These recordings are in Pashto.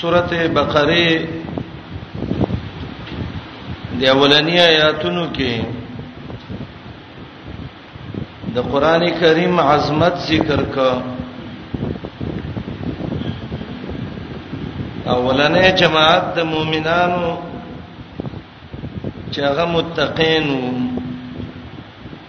سورته بقره د اولنی آیاتونو کې د قران کریم عظمت ذکر کا اولنې جماعت د مؤمنانو چې هغه متقین وو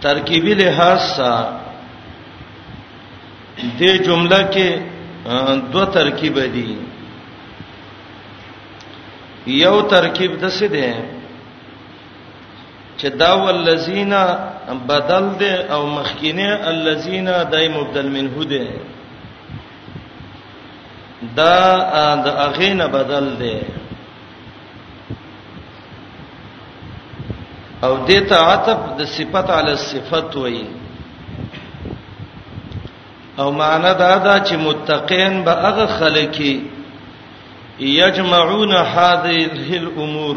ترکیبی لحاظ سره د جمله کې دوه ترکیب دي یو ترکیب د څه دی چې دا ولذین بدل دی او مخکینه الذین دای مبدل منه دی دا د اغینه بدل دی او دته عتب د صفت علی صفت وای او معنا دا دا چې متقین به هغه خلک یجمعون هذه الامور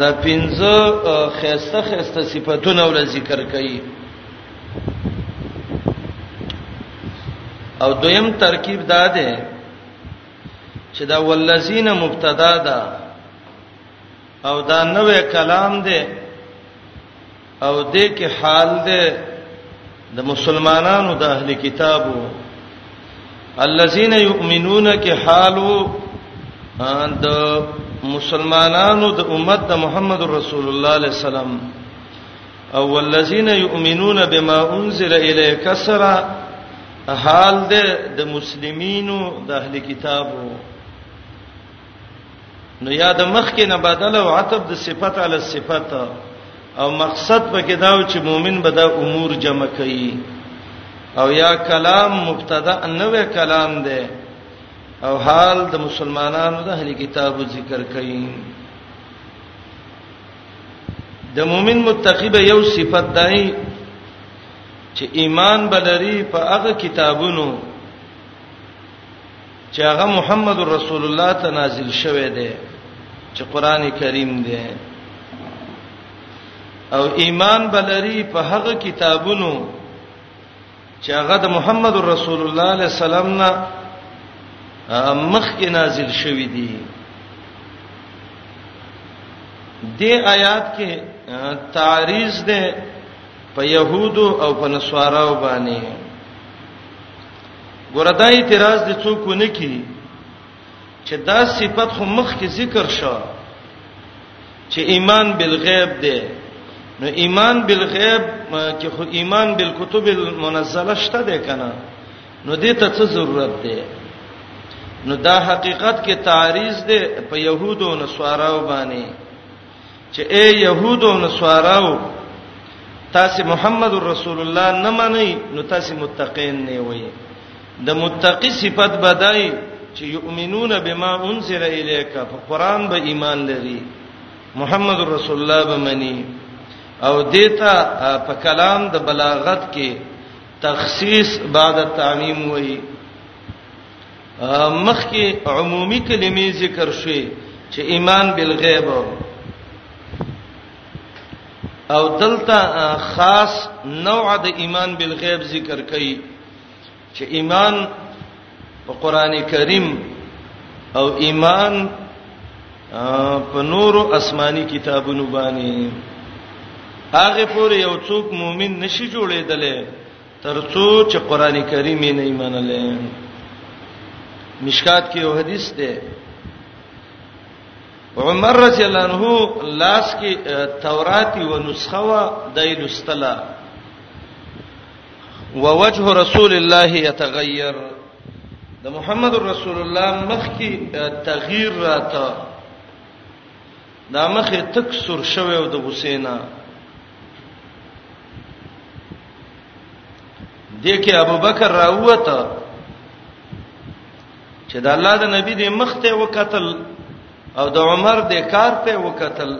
دا پنځه خسته خسته صفاتونه ول ذکر کړي او دویم ترکیب دا ده چې دا ولذین مبتدا ده او دا نوې کلام ده او دې کې حال ده د مسلمانانو د اهل کتابو الذين يؤمنون کې حالو د مسلمانانو د امت د محمد رسول الله عليه السلام او والذین یؤمنون بما انزل الیک سرا حال د مسلمانینو د اهل کتابو نو یاد مخ کې نه بدل او عتب د صفت علی صفت او مقصد پکې دا و چې مؤمن به دا امور جمع کوي او یا کلام مبتدا نوې کلام دی او حال د مسلمانانو د اهلي کتابو ذکر کوي د مؤمن متقی به یو صفت دی چې ایمان بلری په هغه کتابونو چې هغه محمد رسول الله ته نازل شوه دی چې قران کریم دی او ایمان بلری په هغه کتابونو چې هغه د محمد رسول الله علیه السلام نه مخ کې نازل شوی دی د آیات کې تعریض ده په يهودو او په نصاراو باندې ګوردا اعتراض د څوک نه کی چې دا صفت خو مخ کې ذکر شو چې ایمان بالغیب دی نو ایمان بالغیب کې خو ایمان بالکتب المنزله شته دی کنه نو دې ته څه ضرورت دی نو دا حقیقت کې تعریض دی په يهودو او نصاراو باندې چې اے يهود او نصاراو تاسو محمد رسول الله نه منئ نو تاسو متقین نه وئ د متقی صفت بدای چې یؤمنون بما انزل الیک په قران به ایمان لري محمد رسول الله به مني او دیتا په کلام د بلاغت کې تخصیص بعد تعمیم وایي مخکې عمومي کلمې ذکر شوې چې ایمان بالغیب او دلته خاص نوع د ایمان بالغیب ذکر کړي چې ایمان په قران کریم او ایمان په نورو آسماني کتابونو باندې هغه پورې یو څوک مؤمن نشي جوړېدلی ترڅو چې قران کریم یې نه منل مشکات کې یو حدیث دی عمر رضی الله عنه لاس کې تورات او نسخه وا دای لستلا ووجه رسول الله يتغير د محمد رسول الله مخ کې تغییر راته دا مخه تک سر شوه او د حسینا دیکې ابو بکر راوته چې د الله د نبی د مخ ته وکتل او د عمر د کار ته وکتل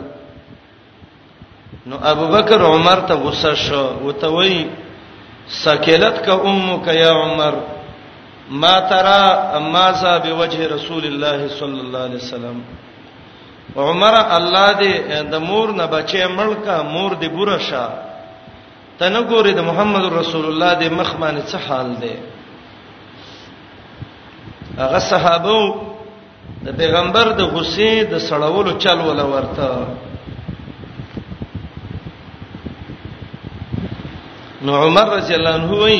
نو ابو بکر عمر ته غصه شو وته وی سکلت کا امک یا عمر ما ترى ما ذا بوجه رسول الله صلی الله علیه وسلم عمر الله دې د مور نه بچي ملکا مور دې بوره شه تنه ګوري د محمد رسول الله دې مخ باندې څه حال دی هغه صحابه د پیغمبر د غصې د سړولو چل ولا ورته نو عمر رضی الله عنه وی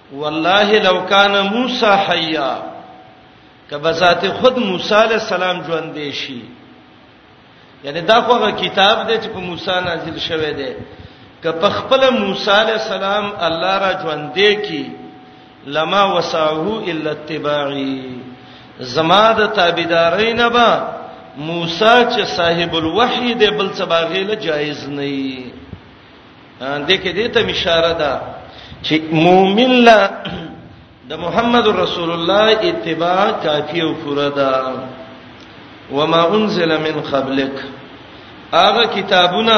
والله لو کان موسی حیا کبه ذات خود موسی علی السلام ژوند دی شي یعنی دا خو هغه کتاب دی چې په موسی نازل شوی دی که په خپل موسی علی السلام الله را ژوند دی کی لما وسعه الا اتباعی زما د تابعدارین نه با موسی چې صاحب الوحی دی بل څه باغې له جایز نه دغه دې ته اشاره ده چې مؤمن لا د محمد رسول الله اتباع کافی او پوره ده وما انزل من قبلک هغه کتابونه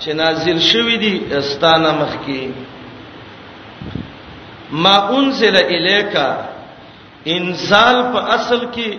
چې نازل شوی دي استانه مخکي ما انزل الیکا انزال په اصل کې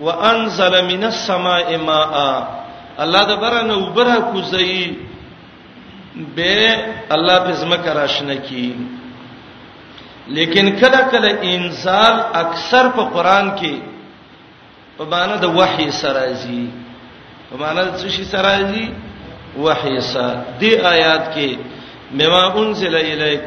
وانزل من السماء ماء الله د برنه وبره کوزي به الله په زمکه راشنه کی لیکن کله کله انزال اکثر په قران کې په معنی د وحی سره راځي په معنی د څه شي سره راځي وحی سره د آیات کې مما انزل الیک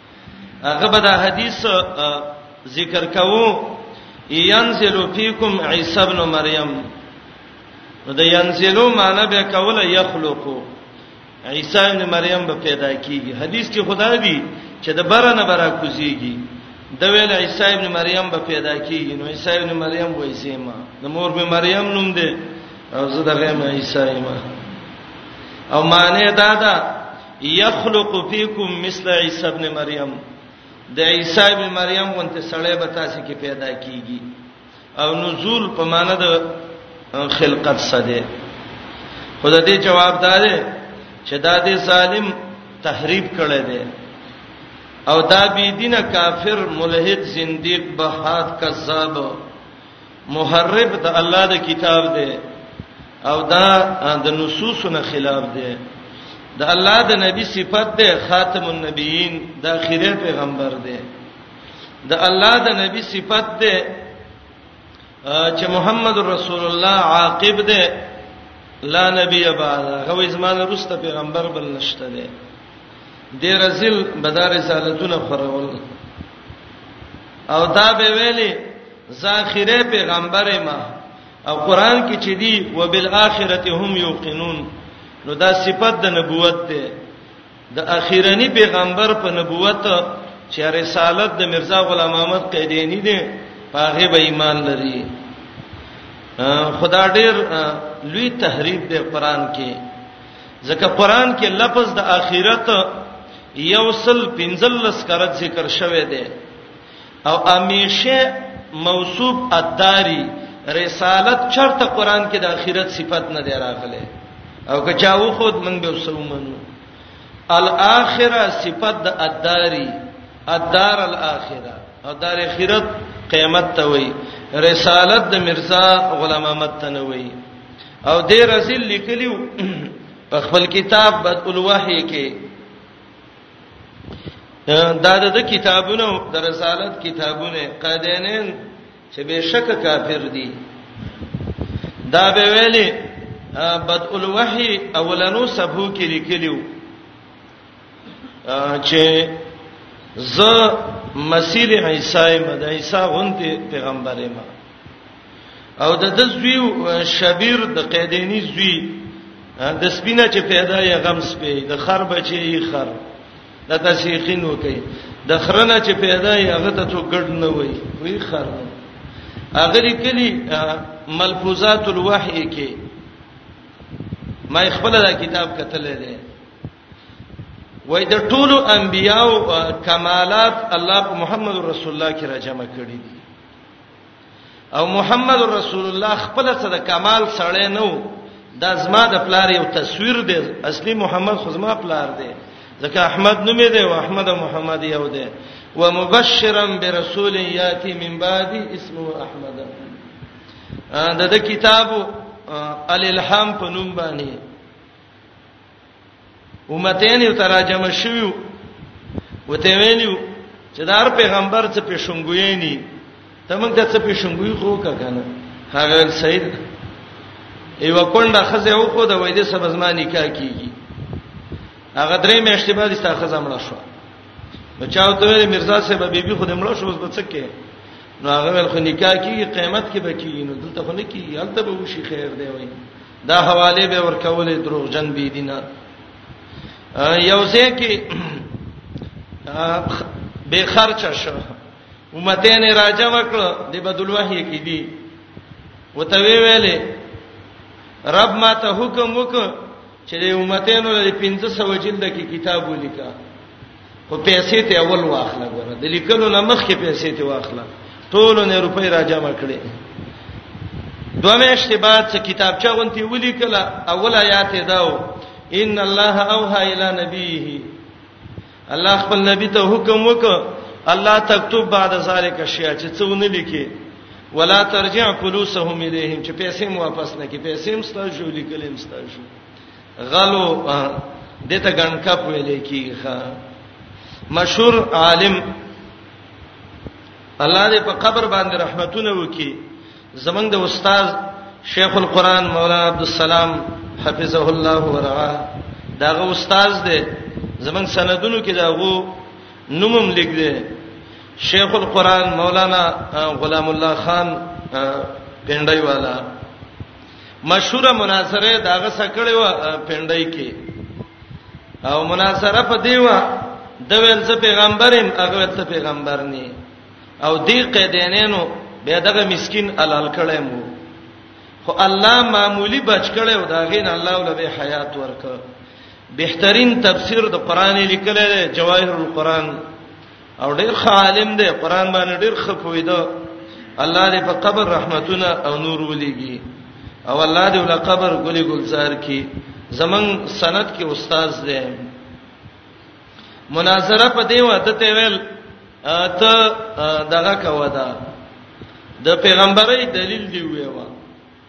هغه به دا حدیث ذکر کوو ينزل فيكم عيسى ابن مريم نو د ينزلو معنی به کوله يخلقو عيسى ابن مريم به پیدا کیږي حدیث کې خدای دی چې د برنه برا کوزيږي د ویل عيسى ابن مريم به پیدا کیږي نو عيسى ابن مريم وایي سیما د مور به مریم نوم دی او زه دغه مې عيسى ما او معنی دا ده یخلق فیکم مثل عیسی ابن مریم د عیسی ابن مریم غونته سړی به تاسو کې پیدا کیږي او نزول په معنی د خلقت سده خدای دې جواب دار چې دا دې ظالم تحریب کړي دي او دا بی دینه کافر ملحد زنديق بهاد کذاب محرف د الله د کتاب دی او دا د نصوصونو خلاف دی د الله د نبی صفت ده خاتم النبیین د اخیری پیغمبر ده د الله د نبی صفت ده چې محمد رسول الله عاقب ده لا نبی بعد هغه زمانه رسته پیغمبر بل نشته ده د رسول بدار رسالتونه خورول او دا به ویلي زاخره پیغمبر ما او قران کې چې دی وبالاخره هم یوقنون نو دا صفت د نبوت ده د اخیرنی پیغمبر په نبوت چې رسالت د مرزا غلام احمد قیدینی ده پاغه به ایمان لري خدا ډیر لوی تحریف دی قران کې ځکه قران کې لفظ د اخرت یوصل پنځلس کرت ذکر شوی دی او همیشه موصوف الداری رسالت چرته قران کې د اخرت صفت نه دی راغله او که چا و خود من به وسومنو الاخره صفت د الداری الدار الاخره او دار اخرت قیامت ته وای رسالت د مرزا غلام احمد ته نه وای او دې رسول لیکلیو په خپل کتاب بدء الوحی کې دا د کتابونو د رسالت کتابونه قادینین چې به شک کافر دي دا به ویلي بد الوحی اولنو سبو کې لیکلیو چې ز مسیح عیسی مده عیسی غونته پیغمبر ما او د د زوی شبیر د قیدینی زوی د سپینه چې پیدا یې غم سپی د خر بچی یې خر د تسیخین وکي د خرنه چې پیدا یې هغه ته څوک ګډ نه وای وی خر هغه لیکلی ملفوظات الوحی کې ما خپل دا کتاب کتلې ده وای د ټولو انبیاو کمالات الله په محمد رسول الله کې راجمع کړی دي او محمد رسول الله خپل څه د کمال سړی نه و دا زما د پلار یو تصویر دی اصلي محمد خو زما پلار دی ځکه احمد نوم دی او احمد او محمد یو دی ومبشرا برسول یاتی من بعد اسمه احمد دا د کتابو الالهام په نوم باندې امتین یو تراجمه شویو وته ویلو چې دار پیغمبر څه پېښنګوي ني ته موږ د څه پېښنګوي خو کا کنه هغه سید ایو کونډه خزه او خو د وای د سبزما نکاح کیږي هغه درې میاشتې بعد ستا خزه مړه شو نو چاو ته ویل مرزا صاحب بیبي خو د مړه شو اوس بچکه نو هغه ول خو نکاح کیږي قیامت کې بکیږي نو دلته خو نه کیږي هلته به وشي خیر دی وای دا حواله به ورکولې دروغجن بي دینه یو ځکه به خرچ شو امته نه راځه وکړه د بدل وحی کې دي وته وی ویلې رب ما ته حکم وکړ چې د امتینو لپاره 1500 جلد کې کتاب ولیکا خو پیسې ته اول واخله ګوره د لیکلو نه مخکې پیسې ته واخله ټولو نه روپۍ را جمع کړې دوه میاشتې بعد چې کتابچه غونتی ولیکله اول آیات یې داو ان الله اوها الی نبیه الله خپل نبی ته حکم وکړ الله تكتب بعد ذلك شیا چې څونه لیکي ولا ترجع فلوسهم الیهم چې پیسې مو واپس نه کی پیسې هم ستاسو لیکلې هم ستاسو غلو دته ګنکپ ویلې کیږي ښا مشهور عالم الله دې په قبر باندې رحمتونه وکي زمنګ د استاد شیخ القران مولانا عبد السلام حفظه الله ورعاه داغه استاد دې زمنګ سندونو کې داغو نومم لیک دې شیخ القران مولانا غلام الله خان پنډای والا مشهوره مناظره داغه سکړې و پندای کې او مناظره په دیوه د ویل څه پیغمبرم هغه ویل ته پیغمبر نه او دی قیدینینو به دغه مسكين علال کړي مو خو الله معمولی بچ کړي او داغه نه الله ول به حیات ورک بهترین تفسیر د قران لیکل جواهر القرآن او ډیر خالم دی قران باندې ډیر خپوي دی الله دې په قبر رحمتونه او نور ولېږي او الله دې ول قبر ګلي ګلزار کی زمون سند کې استاد دی مناظره په دې وخت ته ویل ته دغه کوه دا د پیغمبري دلیل دی ویوا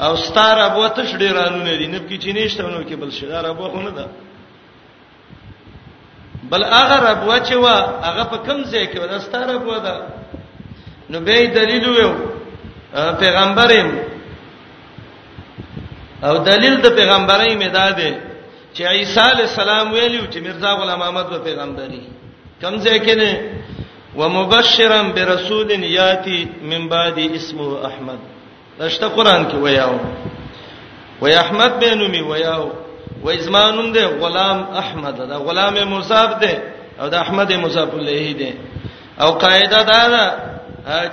او ستار ابو ته شډې رالونه دي نب کې چې نشته نو کې بل شدار ابو خو نه ده بل هغه رب وچه وا هغه په کم ځای کې ودا ستار ابو ده نو به دلیل ویو پیغمبریم او دلیل د پیغمبرای می دا دی چې عیسی علی السلام ویلو چې مرزا غلام احمد به پیغمبري کم ځای کې نه ومبشرا برسول یاتی من بعد اسمه احمد دشته قران کې ویاو وای احمد به نومي ویاو وای زمانوم ده غلام احمد ده غلام مصاب ده او ده احمد مصاب الله ده او قاعده دا ده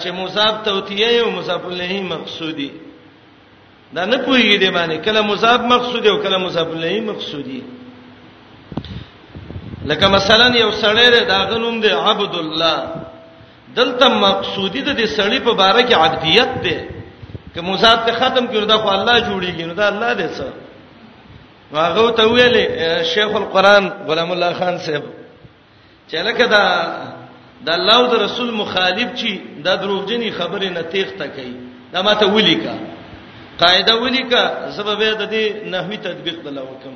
چې مصاب توتیه او مصاب الله مقصودی دا نه پوهیږي دی باندې کله مصاب مقصودی او کله مصاب الله مقصودی لکه مثلا یو سړی ده دا غنوم ده عبد الله دلته مقصودی د دې سړی په باره کې عبدیت ده که مضاف ته ختم کړو دا خو الله جوړیږي نو دا الله دې څه هغه ته ویلې شیخ القران غلام الله خان صاحب چې لکه دا د الله او د رسول مخالف چی دا دروغجنی خبره نه تیخ تا کوي دا ماته ولیکا قاعده ولیکا سبب د دې نحوی تطبیق بل وکم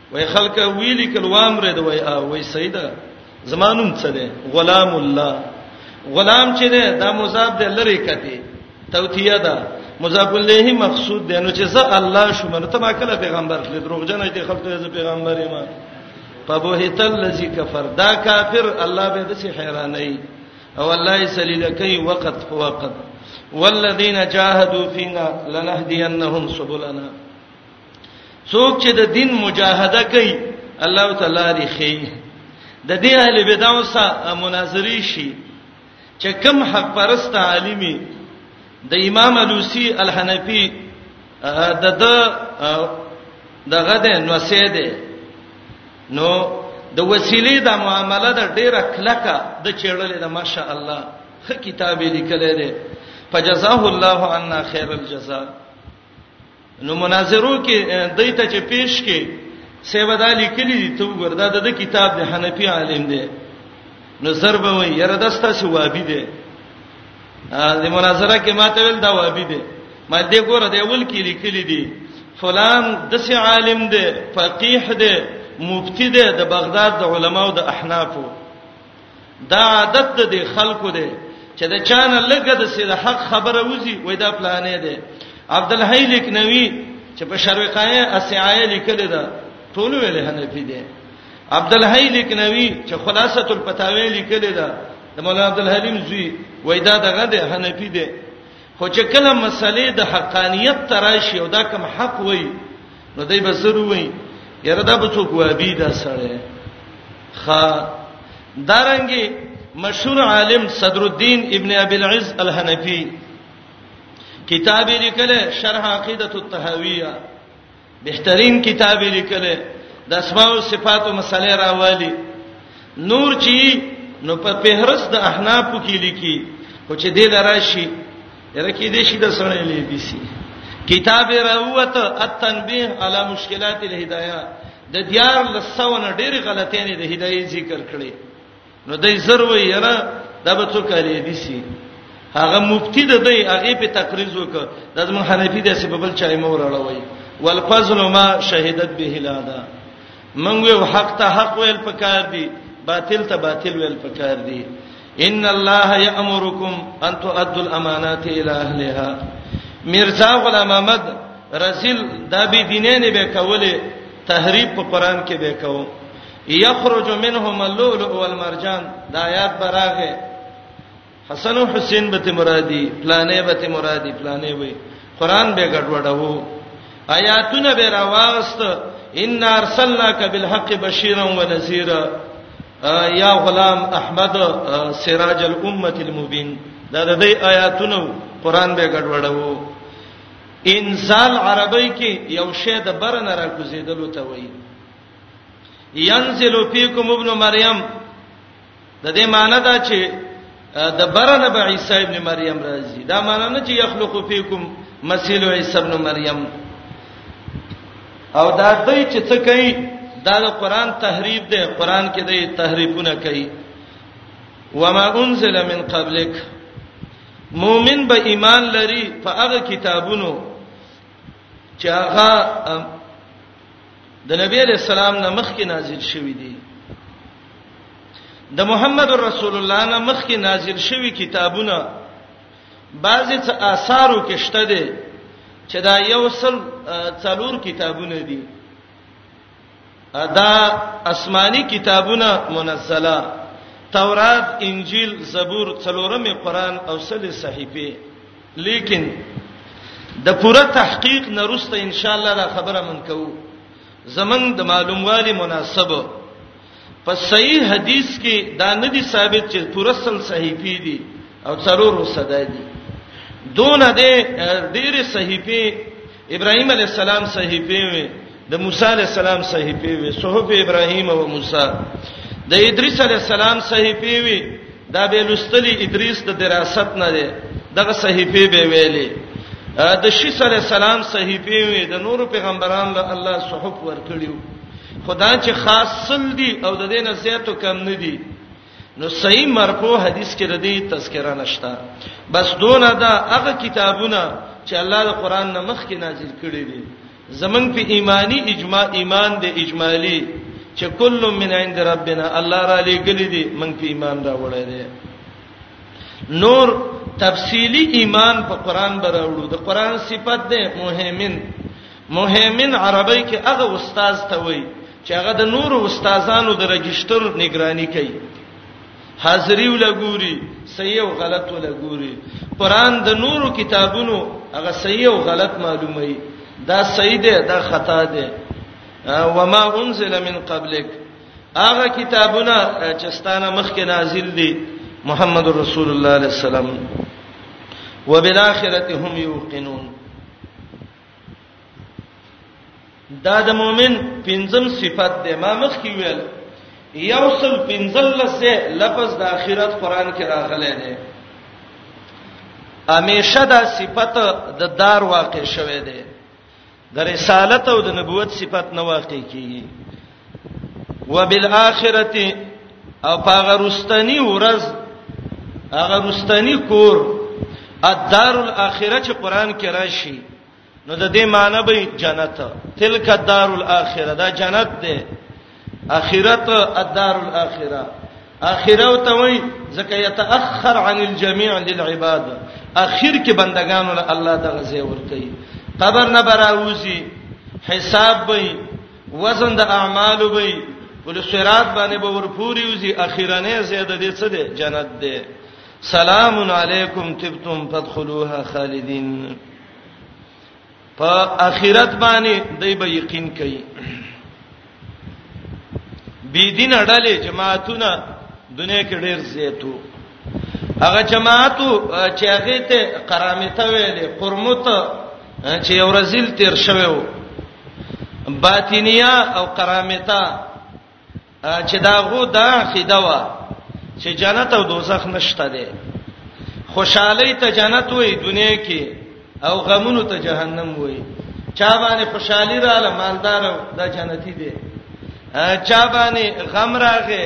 وای خلک ویلی کل وامر دی وای وای سیدا زمانوم څه دی غلام الله غلام چې دی دا مضاف دی لری کته توتیه ده مضاف الیه مقصود دی نو چې زه الله شوم نو تما کله پیغمبر خل دروغ جن دی خلک ته پیغمبر یم په بوهت الذی کفر دا کافر الله به د سی حیرانای او الله سلیل کوي وقت فوقت والذین جاهدوا فینا لنهدینهم سبلنا څوک چې د دین مجاهده کوي الله تعالی لري خي د دې اهل بدعو سره مناظري شي چې کم حق پرست عالمي د امام الوسی الحنفي د د دغه د نوسه ده نو د وسیلې د معاملې د ډیره کلکه د چېړلې د ماشا الله خ کتاب لیکلې ده فجزاه الله عنا خیر الجزاء نو مناظرو کې دایته چې پیش کې سیبدا لیکلي دي ته وردا د کتاب د حنفي عالم دی نو ضرب وي یره دستا سی وابي دی د مناظره کې ماته ویل دا وابي دی ما دې ګوره د اول کې لیکلي دي فلان د سی عالم دی فقيه دی مفتی دی د بغداد د علماو د احنافو دا عادت د دې خلکو دی چې د چانه لګه د سید حق خبره وځي وای دا پلانې دی عبد الحی لکنوی چې په شرقایه اسعایه لیکل ده ټول ویل حنفی دی عبد الحی لکنوی چې خلاصه الفتاوی لیکل ده د مولانا عبد الحلیم زوی وای دا دغه دی حنفی دی خو چې کله مسلې د حقانیت تراشي او دا کوم حق وای نو دای به سر وای یره دا به څوک وابي دا سره خا دارنګي مشهور عالم صدر الدین ابن ابي العز الحنفي کتاب لیکل شرح عقیدۃ الطحاویہ بهترین کتاب لیکل د اسماء او صفاتو مسلې راوالي نور چی نو په پهرس د احناف کې لیکي خو چې دې لراشي یره کې دې شي د سره لې بي سي کتاب راوته التنبيه على مشکلات الهدايه د دیار لسونه ډېری غلطۍ نه د هدايه ذکر کړي نو دای زر وی یاره دا به څوک لري دي سي هغه مفتی د دی هغه په تقریز وک د زمون حنفي د سببل چای مور اړوي والفضل ما شهادت به لادا منګ یو حق ته حق ویل پکار دی باطل ته باطل ویل پکار دی ان الله یامرکم ان تؤدوا الامانات الى اهلها مرزا غلام احمد رسول دا به دینه نه به کوله تحریف په قران کې به کوو یخرج منهم اللؤلؤ والمرجان دا آیات براغه حسن او حسین به مرادی پلانې به مرادی پلانې وي قران به ګډوډو آیاتونه به راوست ان ارسلناک بالحق بشیرا ونذیرا یا غلام احمد سراج الامه المبین دا د دې آیاتونو قران به ګډوډو انزال عربی کې یو شی د برنه را کوزیدلو ته وایي ينزل فيكم ابن مريم د دې معنی دا چې د برنه به عيسى ابن مريم راځي دا معنی نه چې يخلق فيكم مسيح عيسى ابن مريم او دا دوی چې څه کوي دا د قران تحریف دی قران کې دی تحریفونه کوي وما انزل من قبلک مؤمن به ایمان لري په هغه کتابونو چې هغه د نبی علیہ السلام نه مخکې نازل شوی دی د محمد رسول الله نه مخکې نازل شوی کتابونه بعضی څه آثارو کې شته دي چې دا یو سل څلور کتابونه دي دا آسماني کتابونه منزله تورات انجیل زبور څلورمه قران او سل صحیفه لیکن د پوره تحقیق نه رسته ان شاء الله دا خبره من کوو زمنګ د معلوموالي مناسبه په صحیح حدیث کې دا نه دي ثابت چې پوره سل صحیفې دي او ضرور وسدای دي دون دې ډېر صحیفې ابراهيم عليه السلام صحيفه وي د موسی عليه السلام صحيفه وي صحف ابراهيم او موسی د ادریس عليه السلام صحيفه وي دا به لستلی ادریس د دراست نه ده دغه صحيفه به ویلي د شیس عليه السلام صحيفه وي د نور پیغمبرانو له الله صحف ورکړیو خدای چې خاص سل دي او د دې نه زیاتو کم نه دي نو صحیح مرفوع حدیث کې ردی تذکرہ نشتا بس دونه دا هغه کتابونه چې الله د قران نه مخکې نازل کړي دي زمون په ایمانی اجماع ایمان د اجمالی چې کل من عند ربنا الله را لګلې دي مونږ په ایمان دا وړه دي نور تفصیلی ایمان په قران براوړو د قران صفت ده مهمن مهمن عربی کې هغه استاد ته وای چې هغه د نورو استادانو د رجستر نگرانی کوي حاضری ولګوري صحیح او غلط ولګوري قران د نورو کتابونو هغه صحیح او غلط معلومي دا صحیح دی دا خطا دی وما انزل من قبلک هغه کتابونه چې ستانه مخکې نازل دي محمد رسول الله صلی الله علیه وسلم وبالاخره هم یوقنون دا د مؤمن پنځم صفت ده ما مخ کې ویل یوصل پنځل لسه لفظ د اخرت قران کې راغلی دی امیشه دا صفت د دار واقع شوه دی د رسالت او د نبوت صفت نه واقع کیږي وبالاخره او پاغه رستنی ورځ هغه رستنی کور الدار الاخره چې قران کې راشي نو د دې معنی به جنت تلک الدار الاخره دا جنت ده اخرت الدار الاخره اخره ته وای زکه يتاخر عن الجميع للعباد اخر کې بندگانو له الله دغه زی ور کوي قبر نه براوزی حساب به وزن د اعمالو به ول صراط باندې به ورپوري وزي اخیرنه زیاده دي څه دي جنت دي سلام علیکم تبتم فدخلوها خالدین په اخرت باندې دای به یقین کوي بی دین اړلې جماعتونه دنیا کې ډېر زیاتو هغه جماعتو چې هغه ته قرامته ویلې قرمت چې اورزل تیر شوو باطنیه او قرامطه چې دا غو دا عقیده وا چې جنت او دوزخ نشته ده خوشحالي ته جنت وي دنیا کې او غمونو ته جهنم وي چا باندې خوشحالي رااله مالدار دا جنتی دی چا باندې غم راغې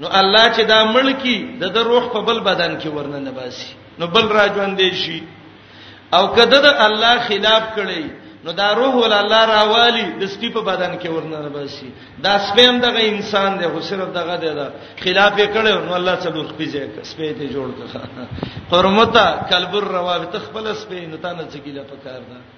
نو الله چې دا ملکی د د روح په بل بدن کې ورنه نه باسي نو بل را ژوند شي او کده د الله خلاف کړي نو دا روح ول الله راوالي د سپي په بدن کې ورنه نه باسي دا سپیم دغه انسان دی خو صرف دغه دی دا خلاف یې کړي نو الله څلور خپيځه سپي ته جوړ کړه قرمتا کلبر روابط خپل سپي نو تا نه څه کیله پکار ده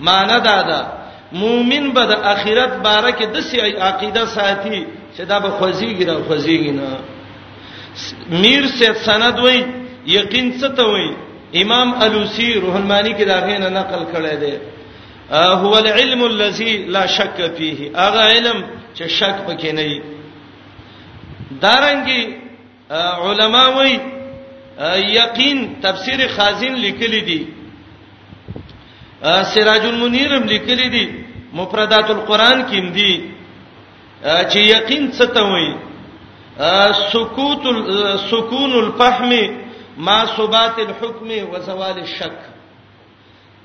معنی دا ده مؤمن به د اخرت باره کې د سی عقیده ساتي چې دا به خوځيږي را خوځيږي نه میر سید سند وای یقین څه ته وای امام الوسی روح المانی کې دا غینه نقل کړی دی هو العلم الذي لا شک فيه هغه علم چې شک پکې نه وي دارنګي علما وای یقین تفسیر خازن لیکلی دی سراج المنیر هم لیکلی دی مفردات القرآن کې هم دی چې یقین څه ته وای سکوت سکون الفهم ما ثبات الحكم وزوال الشك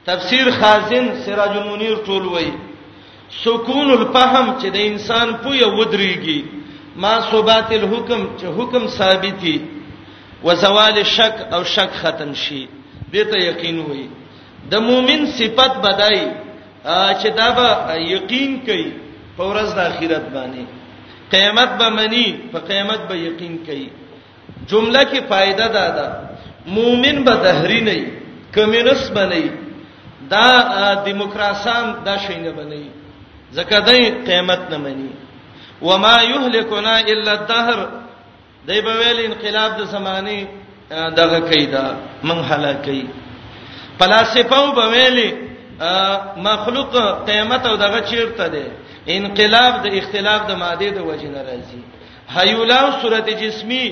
تفسیر خازن سراج المنیر ټول وای سکون الفهم چې د انسان پوی ودرېږي ما ثبات الحكم چې حکم ثابتي وزوال الشک او شک ختم شي دته یقین وای د مؤمن صفت بدای چې دا به یقین کوي په ورځ د اخرت باندې قیامت به منی په قیامت به یقین کوي جمله کې فائدہ دا ده مؤمن به دهری نه کمینس بنئ دا دیموکراسان دا شینه بنئ ځکه دای قیامت نه مني وما یهلکنا الا الدهر دای په ویل انقلاب د زمانه دغه کیدا من هلاکې فلسفه په ویل مخلوق قیامت او دغه چیرته ده انقلاب د اختلاف د ماده د وجې ناراضي هیولا او صورت جسمی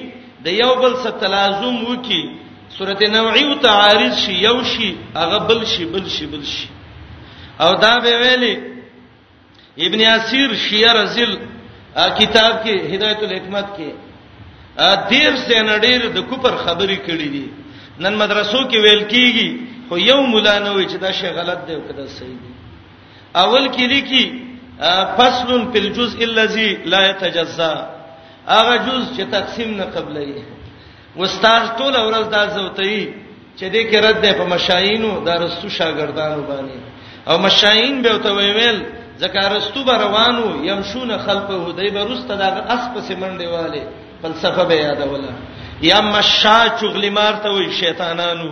د یو بل سره تلازم وکي صورت نوعی او تعارض شي یو شي هغه بل شي بل شي بل شي او دا به ویلي ابن اسیر شیعه رزل کتاب کې هدایت الحکمت کې دیر سینډیر د کوپر خبرې کړې دي نن مدرسو کې ویل کیږي خو یو مولا نه وي چې دا شی غلط دی او کدا صحیح دی اول کې لیکي فصل فی الجزء الذي لا يتجزا هغه جز چې تقسیم نه قبلې استاد ټول ورځ دا زوتای چې دې کې رد ده په مشاینو درستو شاګردانو باندې او مشاین به وته ویل زکارستو به روانو يمشون خلفه هدی به رسته دا اس پسې منډه والے فلسفه به یادوله یا مشا چغلی مارته وي شیطانانو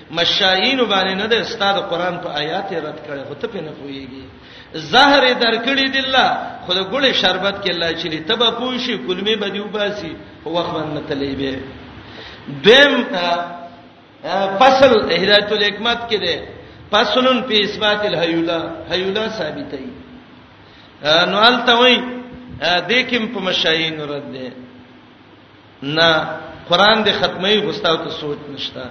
مشایین باندې نه د استاد قران په آیات رد کړي خو ته په نه پويږي زهر درکړي دی الله خو د ګل شربت کې الله چلی تبه پوشي کلمې بدیو باسي هو خوان نه تلې به دیم فصل هدایت الحکمت کې ده فصلن فی اثبات الهیولا هیولا ثابتای نو التوی د کوم په مشایین رد ده نه قران دې ختمي غوستاو ته سوچ نشتا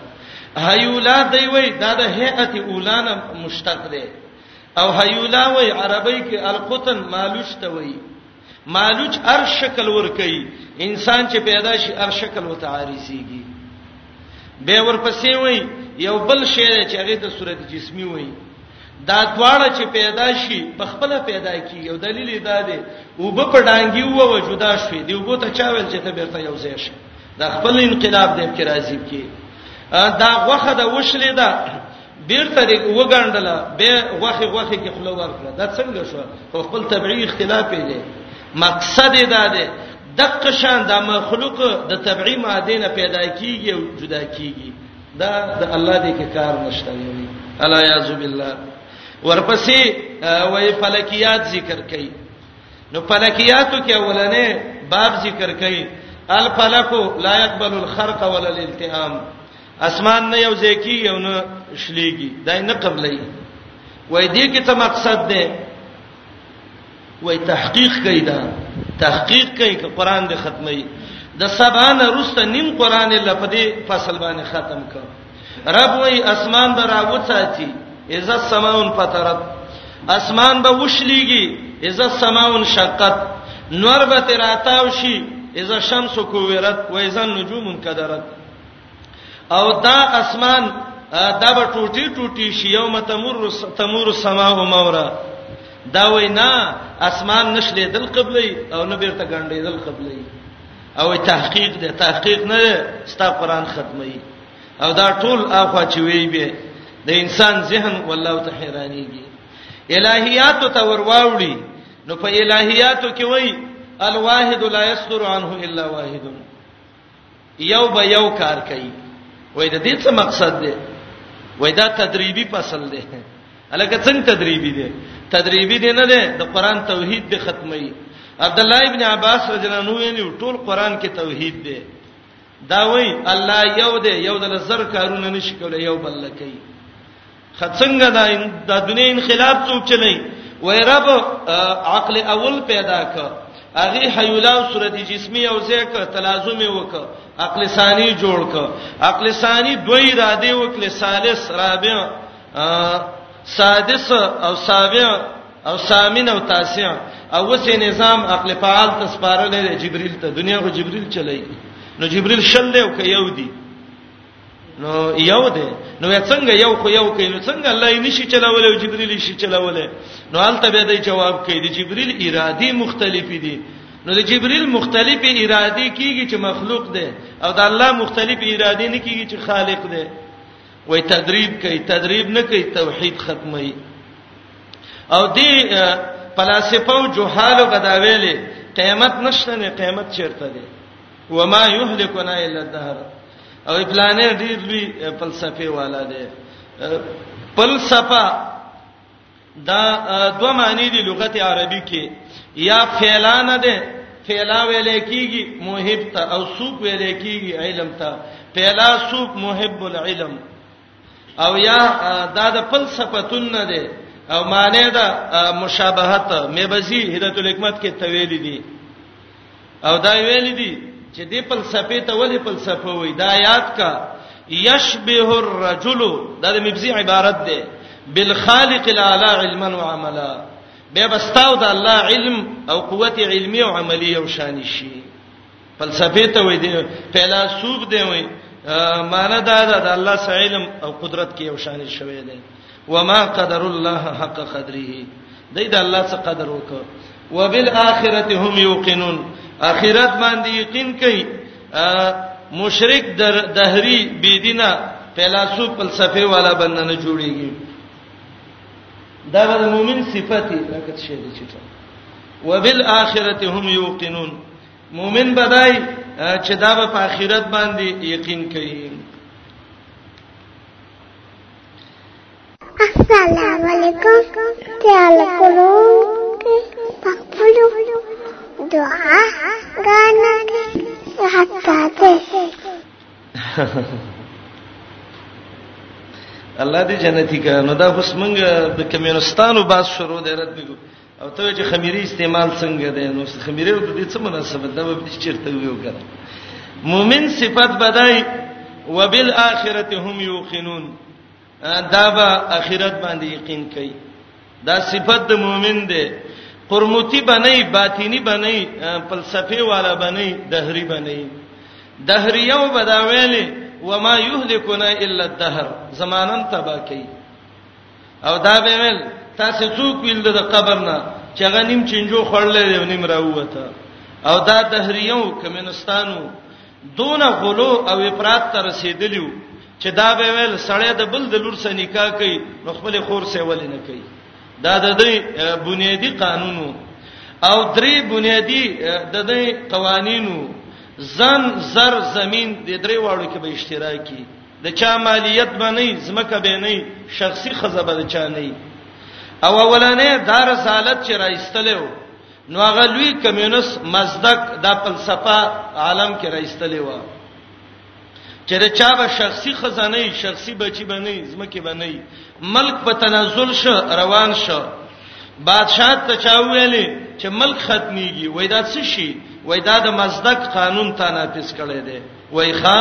هیولا دی وای دا د هیئت اولان مشتق دی او هیولا وای عربی کې القطن مالوش ته وای مالوچ هر شکل ور کوي انسان چې پیدا شي هر شکل وته عارضيږي به ورپسې وای یو بل شی چې هغه ته صورت جسمی وای دا دواړه چې پیدا شي په خپل پیدا کی یو دلیل دا دی او په پډانګي وو وجودا شوي دی وو ته چا ویل چې ته بیرته یو ځای شي دا خپل انقلاب دی چې راځي کی دا غوخه د وشلې ده بیرته دی وګڼډل به غوخه غوخه کې خلو ورکړه دا څنګه شو په خپل طبيعي اختلاف دی مقصد دا دی دغه شان د مخلوق د طبيعي ماده نه پیدا کیږي او جدا کیږي دا د الله دې کې کار نشته وي الا یاذ بالله ورپسې وای فلکیات ذکر کړي نو فلکیاتو کې اولنې باب ذکر کړي الفلک لا يقبل الخرق ولا الالتهام اسمان نه یو ځکی یو نه شلېږي دا نه قبلې وای دې کې څه مقصد ده وای تحقیق کوي دا تحقیق کوي چې قران دې ختمي د سبانه روسته نیم قران الله په دې فصل باندې ختم کړ رب وای اسمان به راوڅاتي اذا السماون فطرت اسمان به وشليږي اذا السماون شقت نور به تراتاو شي اذا الشمس كورت واذا النجوم انكدرت او دا اسمان دا به ټوټي ټوټي شي یوم تمر تمر سما او مورا دا وینا اسمان نشلې دل قبلې او نه بیرته ګنډې دل قبلې او تحقیق دې تحقیق نه ستا قران ختمي او دا ټول اخوا چې وی به د انسان ذهن والله ته حیرانيږي الہیات ته ورواوړي نو په الہیاتو کې وای الواحد لا یستر عنه الا واحد یو به یو کار کوي وای د دې څه مقصد دی وای دا تدریبي فصل دی الکه څنګه تدریبي دی تدریبي دی نه دی د قران توحید به ختمي عبد الله ابن عباس رضی الله عنه ویلي ټول قران کې توحید دی دا وای الله یو دی یو د لزر کارونه نشي کولای یو بل کوي خڅنګه دا د دنیا انقلاب څوک چلی وای رب عقل اول پیدا ک هغه حیولا او صورت جسمی او زیک تلازم وک عقل ثانی جوړ ک عقل ثانی دوی را دی وکله ثالث رابع سادس او سابع او سامن او تاسع او وسه نظام عقل فعال تسپارل جبريل ته دنیا خو جبريل چلای نو جبريل شل دی او ک یو دی نو یو دی نو څنګه یو خو یو کوي نو څنګه الله یې نشي چلولې او جبرئیل شي چلولې نو البته به د جواب کوي د جبرئیل ارادي مختلفې دي نو د جبرئیل مختلفې ارادي کیږي چې مخلوق دی او د الله مختلفې ارادي نه کیږي چې خالق دی وای تدریب کوي تدریب نه کوي توحید ختمي او دی فلسفه او جهالو بداویلې قیامت نشته نه قیامت چیرته دی وما یهلکنا الا الدهر او پلانې ډیر لوی فلسفي والا دی فلسفه دا دوه معنی دي لغت عربي کې یا فعلانه ده فعلا ویل کېږي موهب ته او سوق ویل کېږي علم ته فعلا سوق محب العلم او یا دا د فلسفتون نه دی او معنی دا مشابهت مبزی هدایت الحکمت کې تویل دي او دا ویل دي چې دې فلسفه ته ولې فلسفه وای دا یاد کا یشبه الرجل دا د مبزی عبارت ده بالخالق الاعلى علما وعملا به بستاو د الله علم او قوت علمي او عملي او شان شي فلسفه ته وې دی فیلسوف دی وې معنی دا ده د الله سره علم او قدرت کې یو شان شوی دی وما قدر الله حق قدره دای د الله څخه قدر وکړ وبالآخرته هم یوقنون اخرت باندې یقین کوي مشرک در دهری بيدینه فیلسوف فلسفه والا بندنه جوړیږي دا د مؤمن صفت دی لکه څه دی چې ته وبالآخرة هم یوقنون مؤمن بدای چې دا په آخرت باندې یقین کوي السلام علیکم تعال کولو پخپلو دعا غانا حتا ته الله دې جنتی کړه نو دا اوس موږ د کمیونستانو باز شروع دی رد وګو او ته چې خمیری استعمال څنګه دی نو خمیری د دې څه مناسبت ده به چیرته ویو کړه مؤمن صفات بدای وبالآخرته هم یوقنون دا به اخرت باندې یقین کوي دا صفت د مؤمن دی قرموتی بنئ باطینی بنئ فلسفي والا بنئ دهری بنئ دهریو بداویلې وما یهلکنا الا الدهر زمانن تبا کوي او دا به ویل تاسو څوک ویل د قبر نه چې غنیم چنجو خړلې دی نیم راوته او دا دهریو کمنستانو دون غلو او افراط ته رسیدلیو چې دا به ویل سړی د بل د لور سره نکاح کوي نو خپل خور سره ولې نه کوي دا د دې بنیادی قانونو او درې بنیادی د دې قوانینو زن زر زمين د درې واړو کې به اشتراکي د چا مالیت باندې زمکه به نه شخصي خزبه د چا نه او اولنې دار رسالت چې راځتلو نو هغه لوی کمیونست مزدک د فلسفه عالم کې راځتلې و چې د چا به شخصي خزانه شخصي بچي بنئ زمکه بنئ ملک په تنزل شو روان شو بادشاہ ته چا ویلې چې ملک ختميږي وای دا څه شي وای دا د مزدک قانون ته نافذ کړي دي وای ښا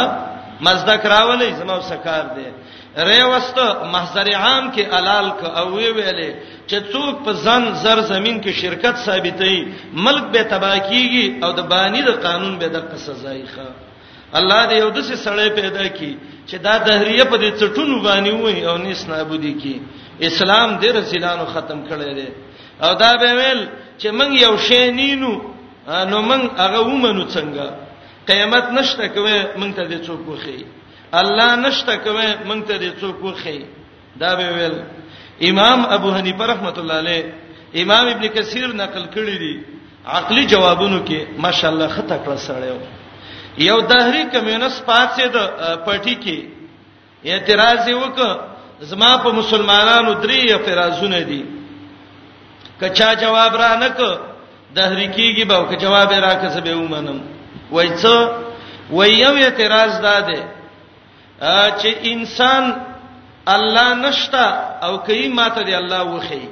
مزدک راولې زما سکار دي ریوست محضر عام کې علال ک او وی ویلې چې څوک په ځن زر زمين کې شرکت ثابتې ملک به تباکیږي او د بانی د قانون به د قصه ځای ښه الله دې یو دسه سړی پیدا کی چې دا دهریه په دې چټونو باندې وای او نس نابودی کی اسلام دې رسولانو ختم کړی دی او دا به ویل چې موږ یو شی نینو نو موږ هغه ومنو څنګه قیامت نشته کوي موږ ته دې څوک وخی الله نشته کوي موږ ته دې څوک وخی دا به ویل امام ابو حنیفه رحمت الله علیه امام ابن کثیر نقل کړی دی عقلی جوابونو کې ماشاءالله خطا کړ سره یو دهری کمیونست پاتې د پټی کې اعتراض وک زما په مسلمانانو درې اعتراضونه دي کچا جواب را نک دهری کیږي به که جواب را کسبه ومنم وای څه وای یو اعتراض ده چې انسان الله نشتا او کوي ماته دی الله وخی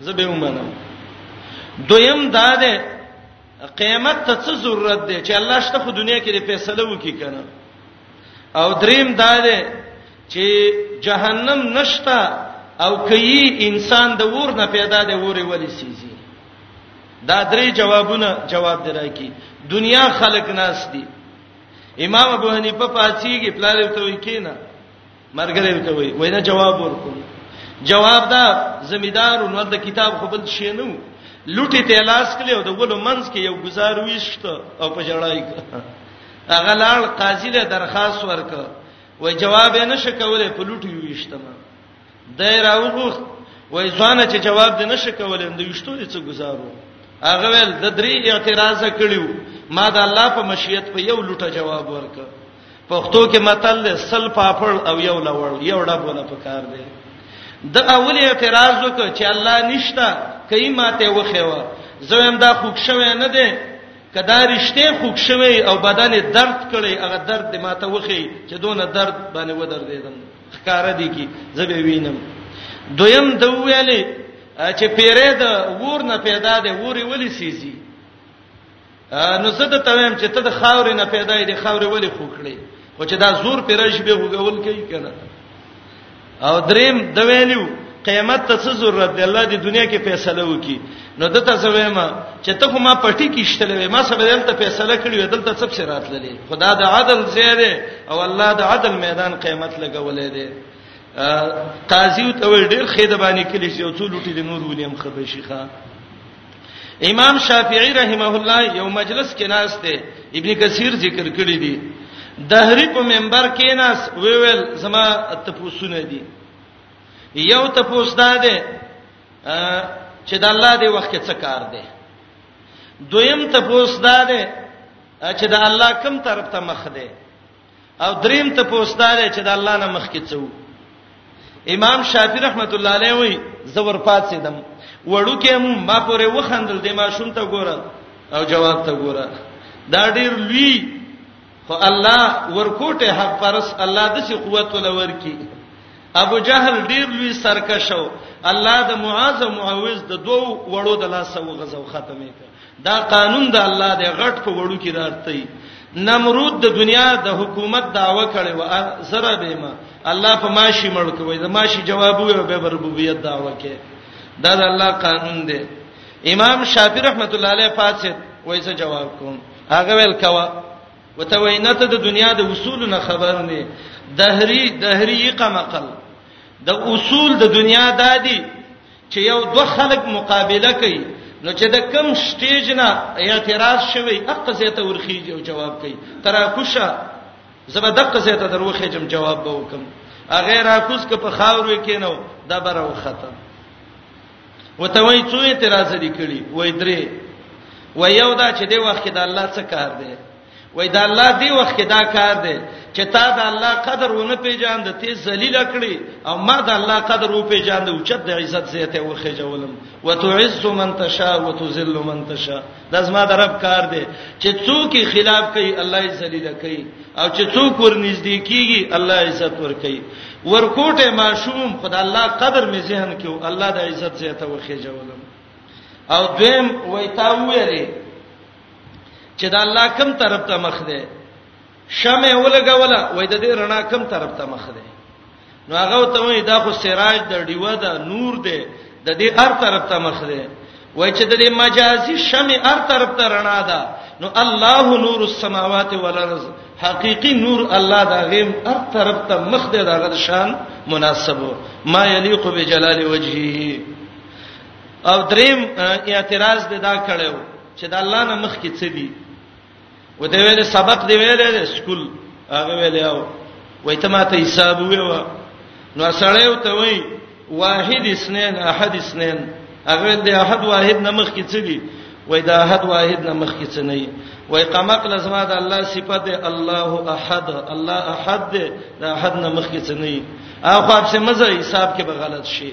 زبې ومنم دویم دا ده قیامت ته څه ضرورت ده چې الله شته خو دنیا کې د فیصله وکي کنه او دریم دا ده چې جهنم نشتا او کوي انسان د ور نه پیدا دی ورې ولې سيزي دا درې جوابونه جواب درای کی دنیا خلق ناس دي امام ابو حنیفه پاتېږي پلار ته وی کینا مرګره ته وی وینا جواب ورکوم جواب دا زمیدار نو د کتاب خو بل شي نه لوټي ته لاس کړي او د ګلو منځ کې یو گزار ویشت او په جړای هغه لاړ قاضي له درخواست ورک و جواب یې نشه کولای په لوټي ویشتم دی راوغوښت وای ځوانه چې جواب دې نشه کولې د وشتو دې څه گزارو هغه ول د درې اعتراض کړیو ما د الله په مشیت په یو لوټه جواب ورک پښتو کې متل ده سل پاپړ او یو لوړ یو ډب ولا پکار دی د اول اعتراض وکړ چې الله نشتا کای ماته وخیوه زویم دا خوښ شوه نه دی کدا رښتې خوښ شوه او بدن درد کړي هغه درد ماته وخی چې دونه درد باندې ودر دیدم ښکار دي کی زبې وینم دویم د ویلې چې پیرې د ور نه پیدا دی ورې ولې سیزي نو زه د تویم چې ته د خاورې نه پیدا دی خاورې ولې خوکړې خو چې دا زور پیرش به وګول کوي کنه او دریم د ویلو قیامت ته څه ضرورت دی الله دې دنیا کې فیصله وکي نو دته زویم چې ته خو ما پټی کې شتلې ما سبا دلته فیصله کړی و دلته څه څه راتللې خدا د عدل زیره او الله د عدل میدان قیامت لګولې ده قاضی ته ویل ډیر خېده باندې کلی چې یو څو لوټي د نور ولیم خبر شيخه امام شافعی رحمه الله یو مجلس کې ناس دی ابن کثیر ذکر کړی دی دهری په منبر کې ناس ویل زما تپوسونه دي یو تپوس ده چې د الله دی وخت کې څه کار دی دویم ته پوس دا دی چې د الله کوم طرف ته مخ دی او دریم ته پوس دا دی چې د الله نه مخ کې څه وو امام شافعی رحمت الله علیه وی زور پات سیدم وړو کې ما پورې وخندل د ما شوم ته ګوره او جواب ته ګوره دا ډیر لوی خو الله ورکوټه حق پرس الله د څه قوت ول ورکی ابو جهل ډیر لوی سرکشو الله د معاذ او معوذ د دوو وړو د لاس او غزو ختمه کړ دا قانون د الله د غټ په وړو کې راځي نمرود د دنیا د حکومت داوا کړي و زره به ما الله په ماشي مړ کوي د ماشي جواب وي او به ربوبیت داوا کوي دا د الله قانون دی امام شافعي رحمت الله علیه فاسد وایسه جواب کوم هغه ویل کوا وته وینا ته د دنیا د اصول نه خبر نه دهری دهری قمقل د اصول د دنیا دادی چې یو دوه خلک مقابله کوي نو چې د کم سټیج نه اعتراض شوی اقه زیته ورخیږي او جواب کوي ترا کوشه زبر دقه زیته دروخه جم جواب به وکم اغه را کوس ک په خاورو کې نو دا بره وخته وته وای څو اعتراض دي کړی وای درې وای یو دا چې دی وخت کې د الله څخه کار دی وای دا الله دی وخت کې دا کار دی چې تا د الله قدر ونه پیژاند ته ذلیل کړی او ما د الله قدر و پیژاند او چت د عزت زیته و خجولم وتعز من تشاء وتذل من تشاء دا زما د رب کار دی چې څوک یې خلاف کوي الله یې ذلیل کوي او چې څوک ورنږدې کیږي الله یې عزت ور کوي ورکوټه ماشوم خدای الله قدر می ذهن کې او الله د عزت زیاته وخی جوړم او دویم وای تا ویری چې دا الله کم طرف ته مخ دی شمه ولګوله وای د دې رڼا کم طرف ته مخ دی نو هغه ته وای دا خو سراج د ډیوه د نور دی د دې هر طرف ته مخ دی وای چې د دې مجازي شمع هر طرف ته رڼا ده نو الله نور السماوات والارض حقيقي نور الله دا غیم هر طرف ته مخ دی دا غد شان مناسبو ما یلیق بجلال وجهه او دریم اعتراض دی دا کړو چې د الله نه مخ کې څه دی و دې ویل سبق دې ویل سکول هغه ویل او وای ته ماته حساب ویو نو سړیو ته وای واحد اسنین احد اسنین هغه دې احد واحد نمخ کې څه دي وای دا احد واحد نمخ کې څه نه وای قمق لزما د الله صفته الله احد الله احد دا احد نمخ کې څه نه اخو اپ سه مزه حساب کې به غلط شي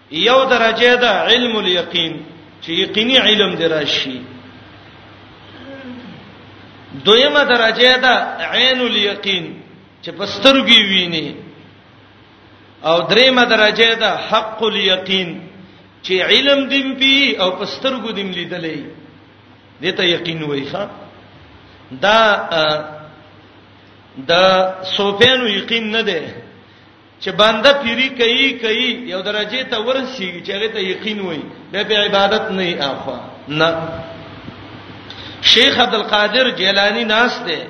یو درجه ده علم الیقین چې یقیني علم دی راشي دویمه درجه ده عین الیقین چې پسترګي ویني او دریمه درجه ده حق الیقین چې علم دیم پی او پسترګو دیم لیدلې دته یقین وای ښا دا د سوپینو یقین نه ده چې بنده پیری کوي کوي یو درجه ته ورسیږي چې هغه ته یقین وای به په عبادت نه ای اخوا نه شیخ عبد القادر جیلانی ناس دی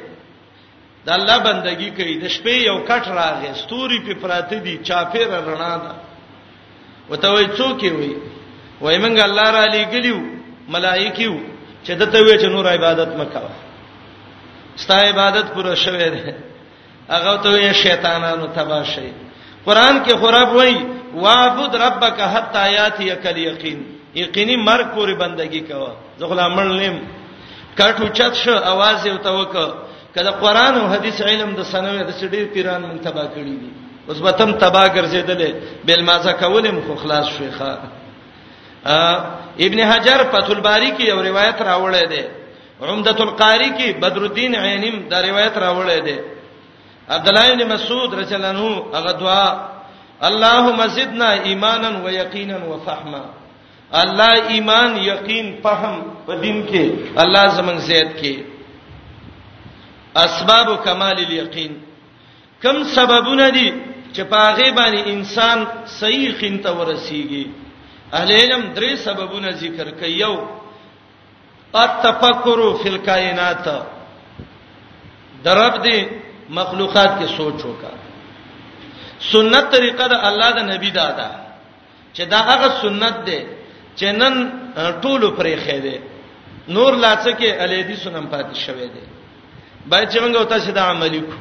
د الله بندگی کوي د شپې یو کټ راغی ستوري په پراته دي چاپیر رڼا ده وته وای څوک وي وای منګ الله را لګلیو ملائکیو چې دته وی چې نور عبادت مکو ستا عبادت پوره شوه ده هغه ته وی شیطانانو تبا شي قران کې خراب وای واعبد ربک حتا یاتی کل یقین یقیني مرګ پورې بندگی کوه زه غلامل نیم کټو چت شو आवाज یو ته وک کله قران او حدیث علم د سنوي د سړي پیران مونږ تبا کړی دي اوس به تم تبا ګرځیدلې بل مازه کولم خو خلاص شوخه ابن حجر فتح الباری کې یو روایت راوړی دی عمدۃ القاری کې بدر الدین عینیم دا روایت راوړی دی عبد الله بن مسعود رضی الله عنه هغه دعا اللهم زدنا ایمانا و یقینا و فهما الله ایمان یقین فهم په دین کې الله زمنګ زیات کې اسباب کمال الیقین کم سببونه دي چې پاغه باندې انسان صحیح خنته ورسیږي اهل علم درې سببونه ذکر کوي یو التفکر فی الکائنات درب دی مخلوقات کې سوچ وکا سنت طریقه د الله د نبی دا ده چې دا هغه سنت ده چې نن ټول پرې خېده نور لاڅ کې الیدی سنم پاتې شوه دی باید چې موږ تاسو دا عملی کو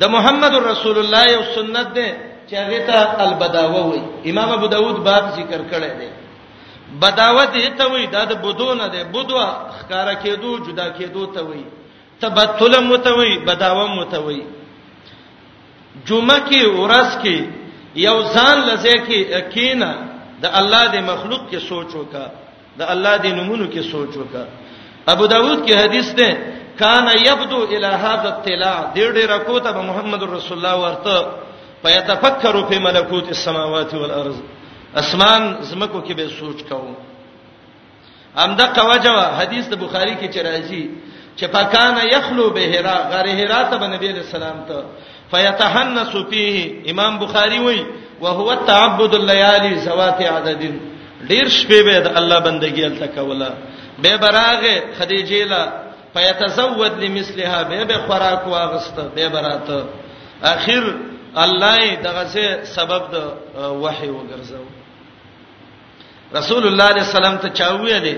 د محمد رسول الله یو سنت ده چې هغه ته البداوه وي امام ابو داود باب ذکر کړی دی بداوه دې ته وای دا د بدو نه ده بدوا ښکارا کېدو جدا کېدو ته وای تبتل متوي بداوه متوي جمعه کې ورځ کې یو ځان لزه کې اکینا د الله د مخلوق کې سوچ وکا د الله د نمونو کې سوچ وکا ابو داود کې حدیث ده کان یبدو الی هذا التلا د ډېر کوته محمد رسول الله ورته پيتفکر فی ملکوت السماوات والارض اسمان زمکو کې به سوچ کوو همدا قواجه حدیث د بخاری کې چې راځي چې پکانه یخلو به هرا غره هرا ته بنبی علیہ السلام ته فیتحنس فيه امام بخاری وای وهو التعبد الليالي ذوات عدد ډیر شپې به د الله بندگی الته کوله به براغه خدیجه لا فیتزود لمثلها به به خوراک واغسته به براته اخر الله دغه سبب د وحی وګرځاو رسول الله علیه السلام ته چاوی دی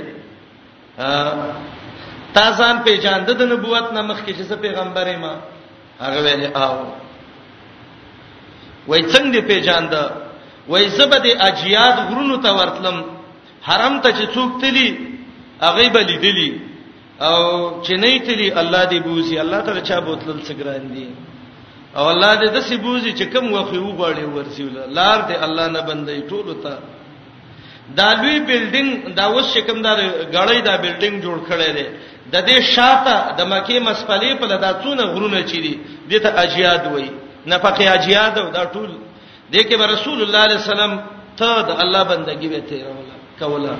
تا ځان پیژاند د نبوت نه مخکې چې پیغمبر ما هغه ویل او وای څنګه پیژاند وای زبد اجیاد غرونو ته ورتلم حرم ته چې څوک تلی هغه به لیدلی او چې نه تلی الله دې بوزي الله ته چا بوتل څه ګران دي او الله دې د سی بوزي چې کوم وخت یو غړي ورسی لار دې الله نه بندي ټول ته دا لوی بلډینګ دا اوس چې کوم دا غړی دا بلډینګ جوړ کړی دی د دې شاته د مکه مسپلې په لدا څونه غرونه چي دي دته اجیاد وای نه پکې اجیاد او دا ټول دې کې رسول الله علیه السلام ته د الله بندگی به تیروله کوله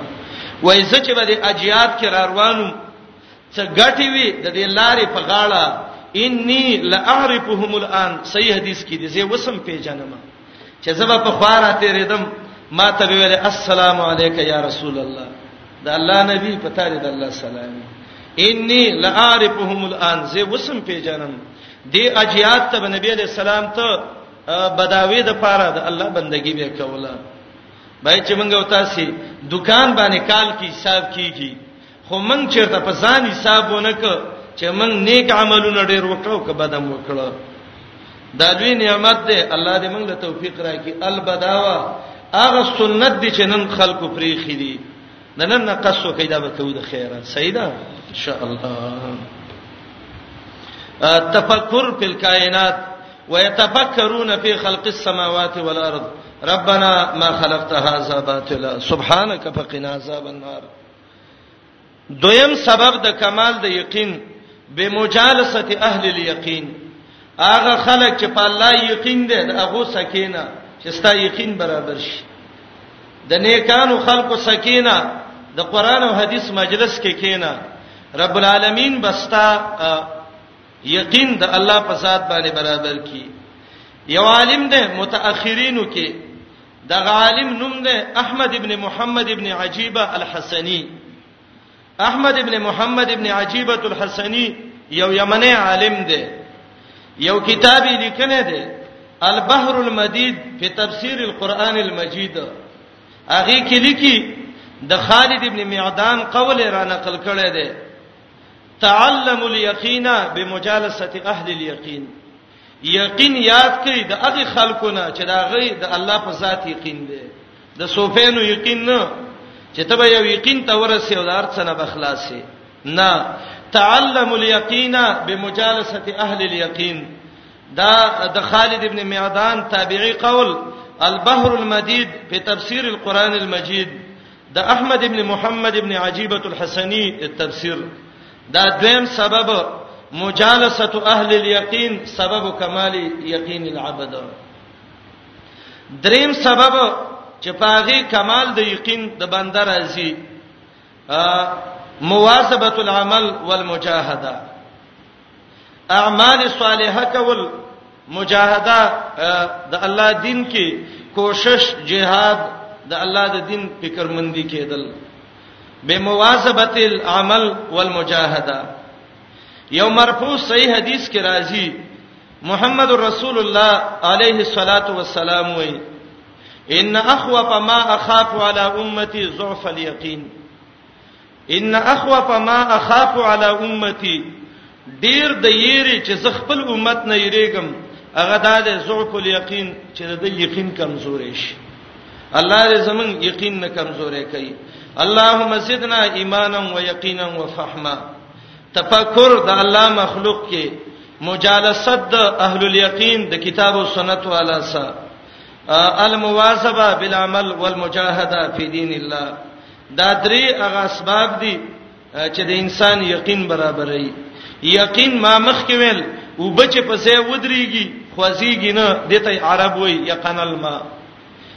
وای زه چې به د اجیات کې را روانو څه غټي وي د دې لارې په غاړه انی لاعرفهم الان صحیح حدیث کې دي زه وسم پیژنم چې زبا په خواره تیرېدم ما ته ویل السلام علیک یا رسول الله د الله نبی پتا دې د الله سلام انی لاعرفهم الان زه وسم پیژنم دې اجیات ته نبی علیہ السلام ته بداوی د پاره د الله بندگی به کوله بای چې موږ او تاسو دکان باندې کال کې حساب کیږي خو موږ چیرته په ځان حساب ونک چې موږ نیک عملونه ډیر وکړو که بدم وکړو دا دوی نعمت ده الله دې موږ له توفیق راکړي البداوا هغه سنت دي چې نن خلکو پرې خېدي نن نه قصو کیدا به ته د خیره سیدا ان شاء الله تفکر فی الکائنات ويتفکرون فی خلق السماوات والارض ربنا ما خلقت هذا باطلا سبحانك فقنا عذاب النار دویم سبب د کمال د یقین به مجالسه اهل الیقین هغه خلک چې په الله یقین دي هغه سکینه چې ستا یقین برابر شي د نیکانو خلکو سکینه د قران او حدیث مجلس کې کی کینا رب العالمین بستا یقین د الله په ذات باندې برابر کی یو عالم ده متأخرینو کې د عالم نوم ده احمد ابن محمد ابن عجيبه الحسني احمد ابن محمد ابن عجيبه الحسني یو یمنی عالم ده یو کتاب لیکنه ده البحر المدید په تفسیر القرآن المجید هغه کې لیکي د خالد ابن معدان قول را نقل کړی دی تعلم اليقین بمجالسه اهل اليقین یقین یاد کړئ د هغه خلکو نه چې دا غي د الله په ذات یقین دی د سوفینو یقین نه چې ته به یو یقین ته ورسې او د ارڅ نه بخلاصې نه تعلم اليقین بمجالسه اهل اليقین دا د خالد ابن معدان تابعی قول البحر المدید په تفسیر القرآن المجید د احمد ابن محمد ابن عجيبه الحسني تفسیر دا دویم سبب مجالسه اهل اليقين سبب کمال یقین العبد دریم سبب چې پاغي کمال د یقین د بندر ازي مواظبه العمل والمجاهده اعمال صالحه کول مجاهده د الله دین کې کوشش جهاد د الله د دین فکرمندي کېدل به مواظبت العمل والمجاهده یو مرفوع صحیح حدیث کې راځي محمد رسول الله علیه الصلاۃ والسلام وایي ان اخوف ما اخاف على امتي ضعف اليقين ان اخوف ما اخاف علی امتی ډیر د یری چې زه خپل امت نه یریګم هغه دا د ضعف الیقین چې د یقین کمزورې شي الله دې زمون یقین نه کمزورې کوي اللهم زدنا ایمانا و یقینا و فهما تفکر د الله مخلوق کې مجالست د اهل الیقین د کتاب او سنت والا سره المواظبه بالعمل والمجاهده فی دین الله دا درې هغه اسباب دي چې د انسان یقین برابرې یقین ما مخ کې ویل او بچ په ځای ودرېږي خوځيږي نه دته عرب وای یقین الماء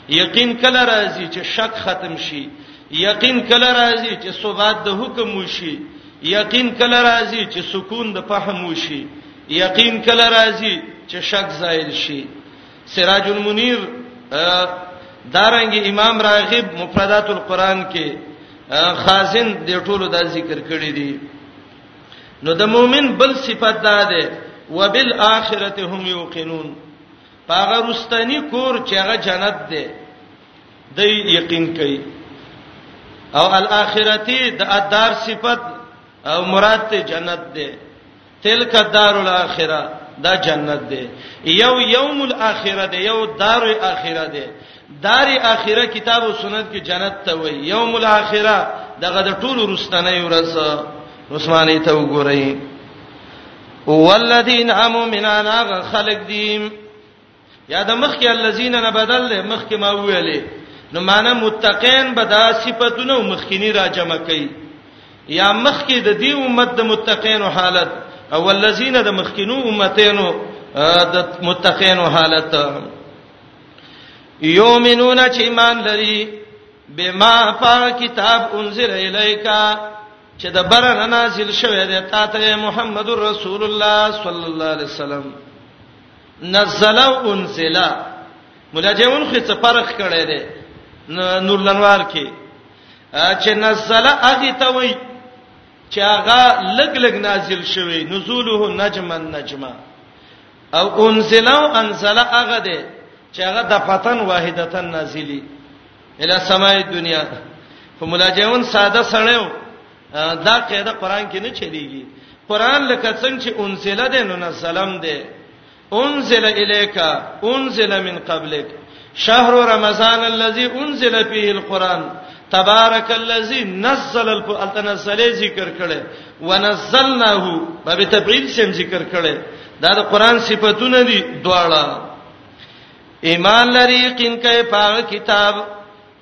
یقین کله راځي چې شک ختم شي یقین کله راځي چې ثبات د حکم وشي یقین کله راځي چې سکون د فهم وشي یقین کله راځي چې شک زایل شي سراج المنیر دارنګ امام راغب مفردات القرآن کې خازن د ټولو دا ذکر کړی دی نو د مؤمن بل صفت دا ده وبالآخرته هم یوقنون پاغه رستنی کور چې هغه جنت ده د یقین کوي او الاخرتی د ادار صفت او مراد ته جنت ده تلک الدار الاخره دا جنت دی یو یوم الاخره دی یو دار الاخره دی دار الاخره کتاب او سنت کې جنت ته وای یوم الاخره دغه د ټولو رستنې ورځ عثماني ته وګورئ والذین امنوا من انا خلق دیم یا د مخکې الذین نه بدل له مخکې ما ویلې نو معنا متقین به دا صفاتونه مخکینی را جمع کړي یا مخکې د دې امت د متقین حالت او الذین د مخکینو امتینو د متقین حالت یومنون چې ایمان لري بما پا کتاب انزل الیکا چې د برن نازل شوی دی تا ته محمد رسول الله صلی الله علیه وسلم نزل او انزل مولا دیون خو څه فرق کړی دی نور لنوار کې چې نزل هغه ته وای چې هغه لګ لګ نازل شوی نزوله نجما نجما او انزل او انزل هغه دی چې هغه د فتن واحدتن نازلی اله سماع دنیا خو مولا جون ساده سړیو دا قاعده قران کې نه چلیږي قران لکه څنګه چې انزل ده نو نسلم ده انزل الیک انزل من قبلک شهر رمضان الذي انزل فيه القران تبارك الذي نزل التنزل ذکر کړي ونزلناه په تبعیل سم ذکر کړي دا د قران صفاتونه دي دواړه ایمان لري یقین کوي په کتاب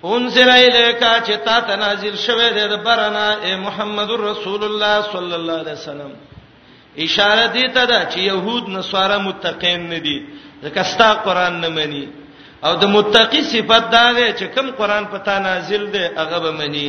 انزل الیک چې تا ته نازل شوه د برنا اے محمد رسول الله صلی الله علیه وسلم اشاره دي ته دا چې يهود نصارا متقین نه دي ځکه ستا قران نه مني او د متقی صفت دا ده چې کوم قران پتا نازل دی هغه به مني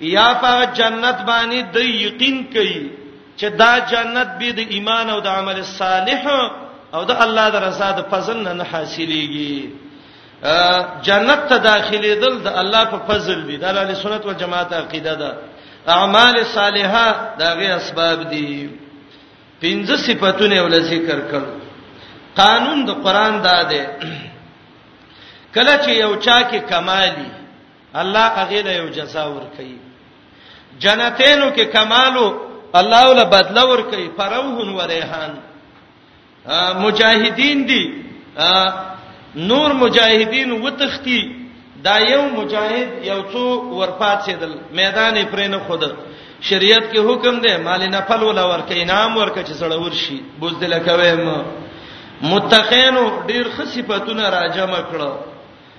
یا په جنت باندې د یقین کوي چې دا جنت به د ایمان او د عمل صالح او د الله د رضا د فضل نه حاصلېږي جنت ته داخلي دل د الله په فضل دی د اهل سنت او جماعت عقیده ده اعمال صالحه دغه اسباب دي پنځه صفاتونه ول ذکر کړ قانون د قران دا ده کله چې یو چا کې کمالي الله هغه له یو جزا ور کوي جنتینو کې کمالو الله ول بدل ور کوي فروحن و ریحان مجاهدین دي نور مجاهدین وتختی دا یو مجاهد یو څو ورپات سیدل میدان پرې نه خود شریعت کې حکم دی مال نه فل ولا ورکه انعام ورکه چې سره ورشي بوزدل کوي متقینو ډیر خصيفتونه راجمه کړو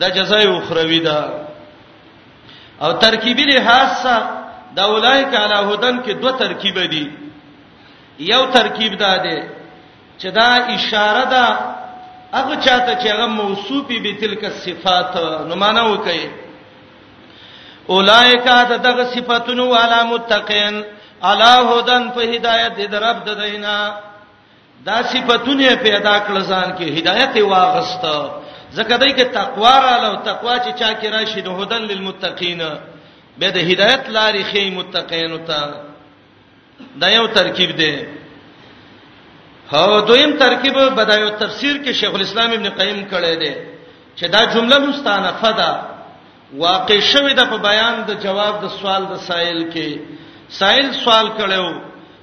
دا جزاء اخروی ده او ترکیبی لحاظ سره دا اولایک علی هدن کې دوه ترکیب دي یو ترکیب دا دی چې دا اشاره ده هغه چاته چې هغه موصوفی به تلک صفات نو معنا وکي اولایک دا دغه صفاتونو والا متقین علی هدن په هدایت دې درب د دینه دا صفاتونه پیدا کړ ځان کې هدایت واغست زکه دای کې تقوا را لو تقوا چې چا کې راشي د هدن للمتقین به د هدایت لارې خې متقین ته دا یو ترکیب دی هو دویم ترکیب بدایو تفسیر کې شیخ الاسلام ابن قیم کړی دی چې دا جمله مستانفه ده واقع شوه د په بیان د جواب د سوال د سائل کې سائل سوال کړو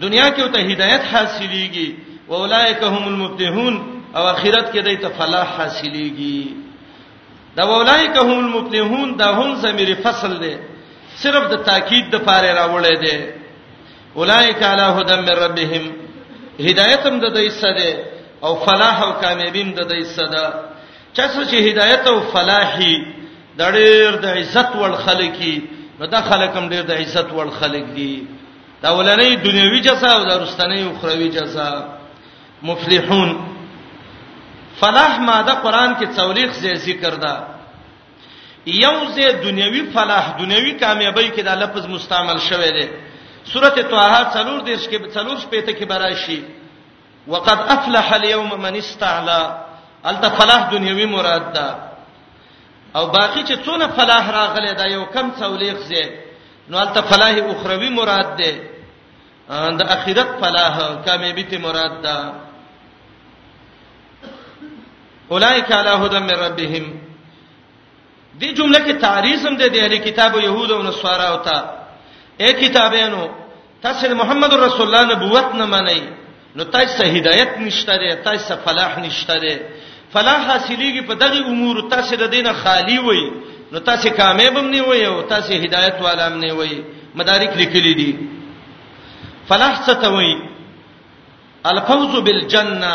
دنیا کې ته هدایت حاصلېږي او اولایک هم المفلحون او اخرت کې دای ته فلاح حاصلېږي دا اولایک هم المفلحون دا هم زمیر فصل دی صرف د تاکید د پاره راوړی دی اولایک علی هدم من ربهم هدایت هم د دې سره او فلاح او کامیابی هم د دې سره چا چې هدایت او فلاحي د ډېر د عزت ول خلک دي نو دا خلک هم ډېر د عزت ول خلک دي دا ولنې دنیوي جزاء او دا رستنې اخروی جزاء مفلحون فلاح ماده قران کې څولېخ زې ذکر ده یو زې دنیوي فلاح دنیوي کامیابی کې دا لفظ مستعمل شوی دی سورته طه څلور دیش کې څلور شپېته کې براشي وقد افلح اليوم من استعلا الته فلاح دنیوي مراد ده او باقی چې څونه فلاح راغله دا یو کم څولېخ زه نو البته فلاح اخروی مراد ده د اخرت فلاح کامیابی ته مراد ده اولایک علی هدى من ربهم دې جمله کې تعریض هم ده د اهل کتاب يهود او نصارا او ته اے کتابانو تاسو د محمد رسول الله نبوت نه منئ نو تاسو ته هدایت نشته ده تاسو ته فلاح نشته ده فلاح حاصلېږي په دغه امور تاسو د دینه خالی وي نو تاسو کامیاب هم نه وي او تاسو هدایت والا هم نه وي مدارک لیکلي دي فلاح څه ته وي الفوز بالجنه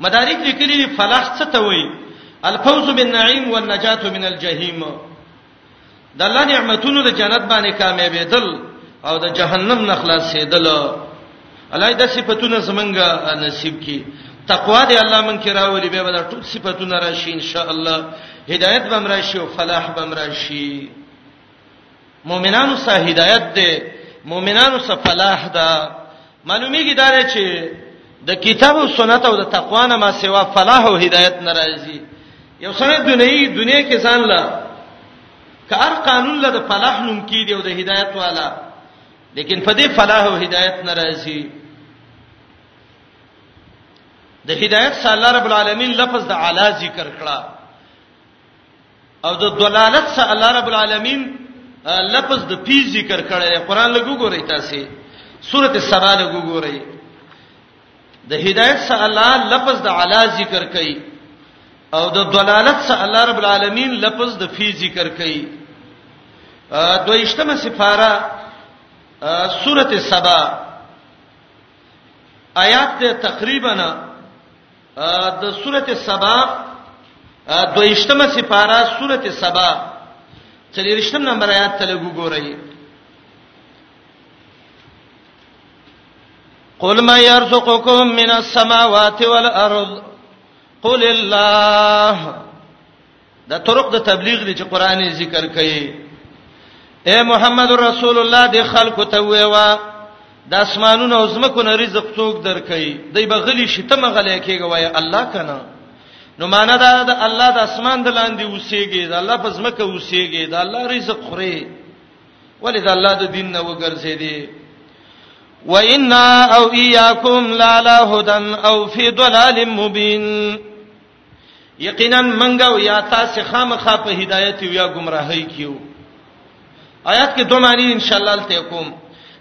مدارک لیکلي فلاح څه ته وایي الفوز بالنعیم والنجات من الجحیم د الله نعمتونو د جنت باندې کامیابېدل او د جهنم نه خلاصېدل الله دې صفاتونه زمونږ نصیب کړي تقوا دې الله مونږ کې راولي به دا ټول صفاتونه راشي ان شاء الله هدایت به مرشي او فلاح به مرشي مؤمنانو سه هدایت ده مؤمنانو سه فلاح ده معلومیږي دا دی چې د کتاب او سنت او د تقوا نه ما سوا فلاح او هدایت ناراضي یو سره دنیوي دنیا کې ځان لا کار قانون له د فلاح نوم کې دی او د هدایت والا لیکن په دې فلاح او هدایت ناراضي د هدایت صلی الله رب العالمین لفظ د اعلی ذکر کړه او د دلالت سره الله رب العالمین لفظ د پی ذکر کړی دی قران لګو ګورئ تاسو سورته سبا لګو ګورئ د هدایت سره الله لفظ د علا ذکر کړي او د دلالت سره الله رب العالمین لفظ د فی ذکر کړي دویشتمه سفاره سورته سبا آیات ته تقریبا د سورته سبا دویشتمه سپاره سورته سبا چلیرشتم نمبر آیات ته وګورئ قل ما يرزقكم من السماوات والارض قل الله دا طرق د تبلیغ لري چې قران ذکر کوي اے محمد رسول الله د خلکو ته ویوا د اسمانونو او زمکو نه رزق څوک درکې دی بغلی شته مغلې کېږي وای الله کنه نو معنا دا د الله د اسمان د لاندې اوسېږي د الله په زمکه اوسېږي د الله رزق خوري ولې د الله د دین نه وګرځې دي و انا او اياکم لا لا هدن او فی ضلال مبین یقینا منګو یا تاسو خامخا په هدایت یو یا گمراهی کیو آیات کې دوه معنی ان شاء الله ته کوم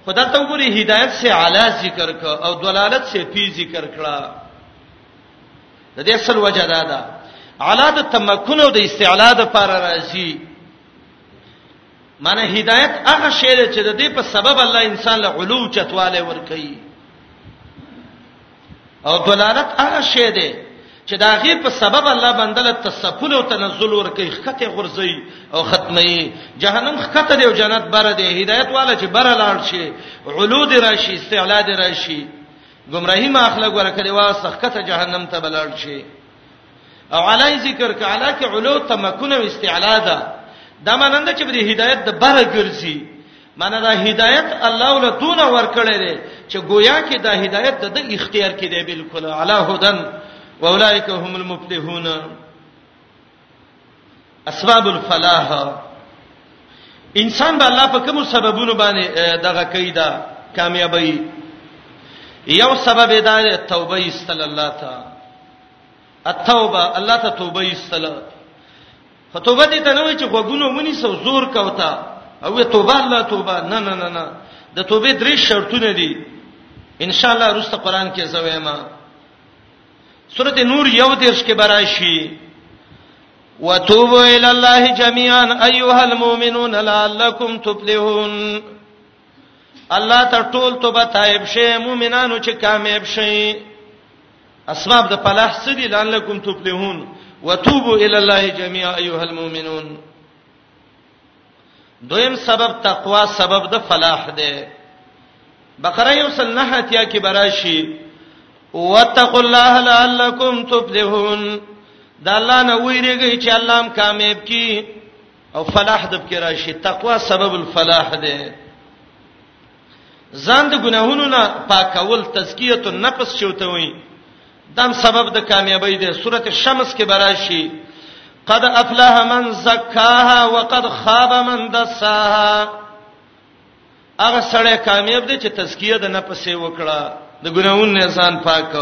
خدا ته وګوري هدایت سے اعلی ذکر ک او دلالت سے پی ذکر کړه د دې اصل وجه دا ده اعلی د تمکن او د استعلا د پر راځي معنی هدایت هغه شی چې د دې په سبب الله انسان له علو چتواله ور کوي او دلالت هغه شی دی چې دا غي په سبب الله بندله تسفل او تنزل ورکه خته غرزي او ختمي جهنم خته دی او جنت بره دی هدایت والا چې بره لاړ شي علود راشي استعلا دی راشي گمراهی ما اخلاق ورکړي وا سخته جهنم ته بلړ شي او علی ذکر ک علی ک علو تمکن او استعلا ده دا مننده چې د هدایت د بره ګرځي معنی دا هدایت الله ول دون ورکړی دی چې گویا کې دا هدایت د اختیار کې دی بالکل علی هدن واولائک هم المفلحون اسباب الفلاح انسان به الله په کوم سببونو باندې دغه کیدا کامیابی یو سبب دا توبه استل الله تعالی التوبه الله ته توبه استل خو توبه دې ته نه وای چې غوګونو مونی سو زور کوتا او توبه الله توبه نه نه نه نه د توبې درې شرطونه دي ان شاء الله روسته قران کې زویما سورته نور یو دیرش کې براشي وتوبوا الى الله جميعا ايها المؤمنون لعلكم تفلحون الله ته ټول توبه تایب شي مؤمنانو چې کامیاب شي اسباب د فلاح څه دي لعلکم تفلحون وتوبوا الى الله جميعا ايها المؤمنون دویم سبب تقوا سبب د فلاح دی بقره یو سل نه اتیا کې براشي واتقوا الله لعلکم تفلحون دا الله نه ویریږي چې الله هم کامیاب کی او فلاح د بکراشي تقوا سبب الفلاح دی ځان د ګناهونو نه پاکول تزکیه النفس چوته وي دام سبب د کامیابی دی سورته شمس کې براشي قد افلح من زکاها وقد خاب من دساها هغه سړی کامیاب دی چې تزکیه د نفس یې وکړه د ګناهونو نه ځان پاک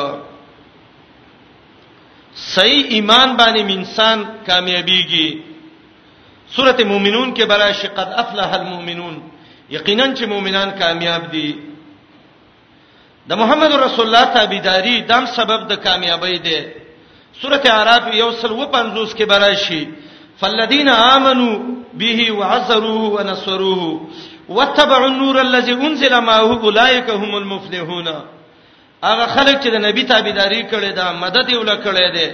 صحیح ایمان باندې انسان کامیابیږي سورته مومنون کې برا شقد افلح المؤمنون یقینا چې مؤمنان کامیاب دي د محمد رسول الله تابعداري دام سبب د کامیابی دی سورته اعراف یو سل و 50 کې برا شي فالذین آمنو به وعزروه ونصروه واتبعوا النور الذي انزل معه اولئک هم المفلحون هغه خلک چې د نبی تابعداري کړي دا مدد یې ولکړي دي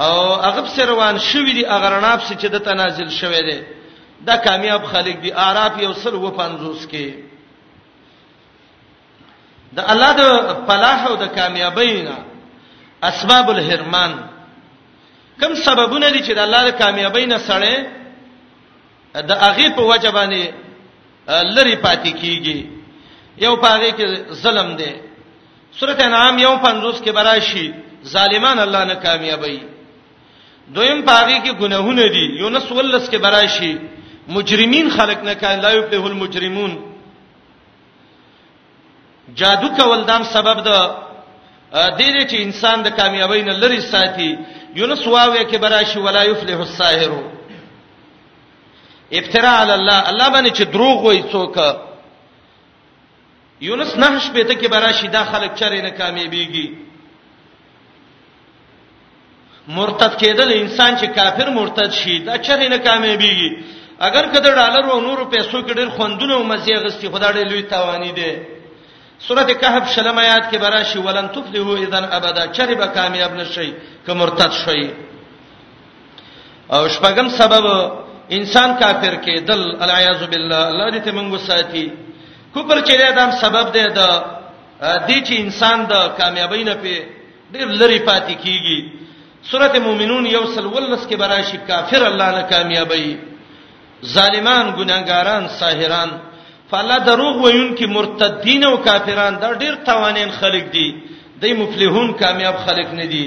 او هغه سره روان شوې دي هغه رڼاب سي چې د تنازل شوې دي دا کامیاب خلک دي اعراف یو سل و 50 کې د الله د فلاح او د کامیابی نه اسباب الحرمان کوم سببونه دي چې د الله د کامیابی نه سره د هغه په وجه باندې لری پاتې کیږي یو پاره کې ظلم دی سورته انعام یو 50 کې براشي ظالمان الله نه کامیابی دویم پاره کې ګناهونه دي یونس ولس کې براشي مجرمین خلق نه کای لا یبله المجرمون جادو کول دام سبب ده دې دې چې انسان د کامیابی نه لری ساتي یونس واوې کې براشي ولا یفلح الساحرو افتراء علی الله الله باندې چې دروغ وایي څوک یونس نه شپې ته کې براشي دا خلک چرې نه کامیابیږي مرتد کېدل انسان چې کافر مرتد شي دا چرې نه کامیابیږي اگر کده ډالر او نورو پیسو کې ډېر خوندونه او مزي غستی خدای ډېر لوی تاوانی دی سورته کهف شلم آیات کې براشي ولن تفلحو اذن ابدا چرې به کامیاب نشي که مرتد شي او شپږم سبب انسان کافر کېدل العیاذ بالله الله دې ته موږ وساتي کوپر چې دا هم سبب دی دا دې چې انسان د کامیابی نه پی ډېر لری پاتې کیږي سورته مومنون یو سل ولس کې براشي کافر الله نه کامیابی ظالمان ګناګاران ساحران فلا دروغ ویون کې مرتدین او کافران دا ډېر توانین خلک دي دای مفلحون کامیاب خلک نه دي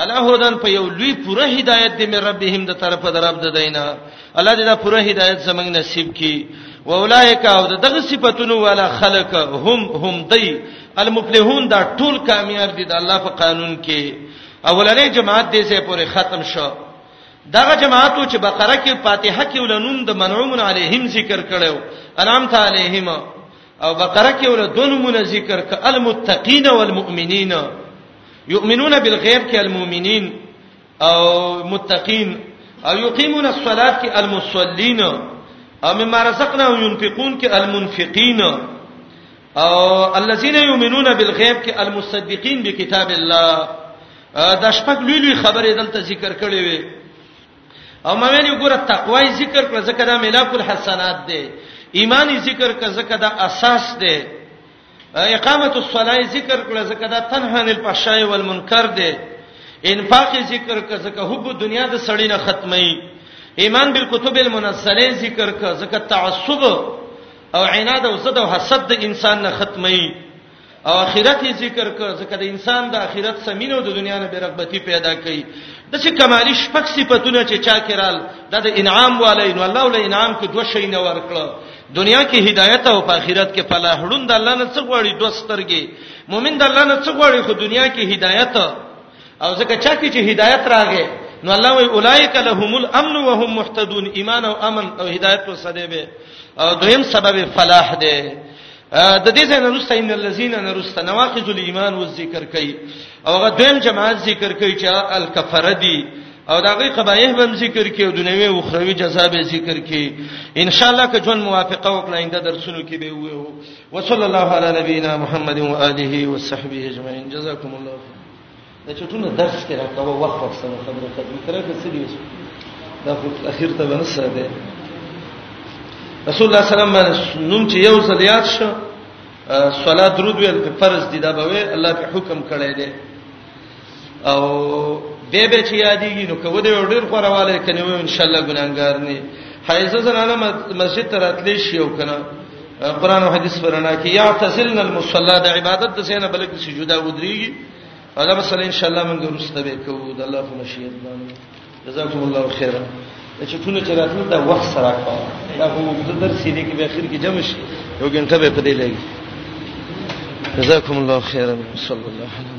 الا هدن په یو لوی پوره هدایت دی مې ربهم د طرف د رب د دینه الله دې دا پوره هدایت زمنګ نصیب کړي و اولایک او دغه صفاتونو والا خلق هم هم دی المفلحون دا ټول کامیاب دي د الله په قانون کې اولنې جماعت دې سه پورې ختم شو دغه جماعتو چې بقره کې فاتحه کې ولنون د منعومن علیهم ذکر کړو انعام تعالیهم او بقره کې ول دونمونه ذکر ک المتقین والمؤمنین یؤمنون بالغیب کې المؤمنین او متقین او یقیمون الصلاة کې المصلین او مما رزقناهم ينفقون کې المنفقین او الذين يؤمنون بالغیب کې المصدقین بکتاب الله دا شپږ لوی لوی خبرې دلته ذکر کړې وي او ما ویل ګوره تقوا ذکر کړه ځکه دا ملاک الحسنات دی ایمان ذکر کړه ځکه دا اساس دی اقامت الصلاه ذکر کړه زکه دا تنها عن الفحشاء والمنکر دی انفاق ذکر کړه زکه حب دنیا د سړی نه ختمي ایمان بالکتب المنزله ذکر کړه زکه تعصب او عناد او زد او حسد د انسان نه ختمي او اخرت یې ذکر کړ ځکه د انسان د اخرت سمینو د دنیا نه بیرغبتی پیدا کړي د څه کمالي شپږ صفاتونه چې چا کړهل د انعام والي نو الله ول انعام کې دوه شي نه ورکړه دنیا کې هدایت او په آخرت کې فلاح ړوند الله نه څه غواړي دوه سترګې مؤمن د الله نه څه غواړي خو دنیا کې هدایت او ځکه چا کې چې هدایت راغې نو الله وی اولایک لهم الامن وهم محتدون ایمان او امن او هدایت وسره به او دویم سبب فلاح دی د دې ځای نرسته ان الذين نرسته نواقض الايمان والذکر کوي او هغه دویم جماعت ذکر کوي چې الکفردی او دا غي قبایح به ذکر کې او دنیوي او اخروی جزا به ذکر کې ان شاء الله که جون موافقه وکړه انده درسونو کې به وو وصلی الله علی نبینا محمد و آله و صحبه اجمعین جزاکم الله دا چټونه درس کې راکوه وخت وخت سره خبره کوي ترې څه دی دا خو اخر ته نه ساده رسول الله صلی الله علیه وسلم نوم چې یو ځل یاد شو صلات درود ویل په فرض دي دا به الله په حکم کړی دی او دې به چې یادېږي نو کوو دې ډېر خورواله کنه مې ان شاء الله ګناګار نه حیزه زنانه مسجد ته راتلې شي او کنه قران او حدیث ورنا کې یا تسلن المصلا د عبادت د سینه بلکې سجدا ودرېږي هغه مثلا ان شاء الله موږ ورسته به کوو د الله په مشیت باندې جزاکم الله خیرا چې ټول چې راتلو دا وخت سره کاوه دا هو د درس دی کې به اخر کې جمع شي یو ګنټه به پدې لګي جزاکم الله خیرا صلی الله علیه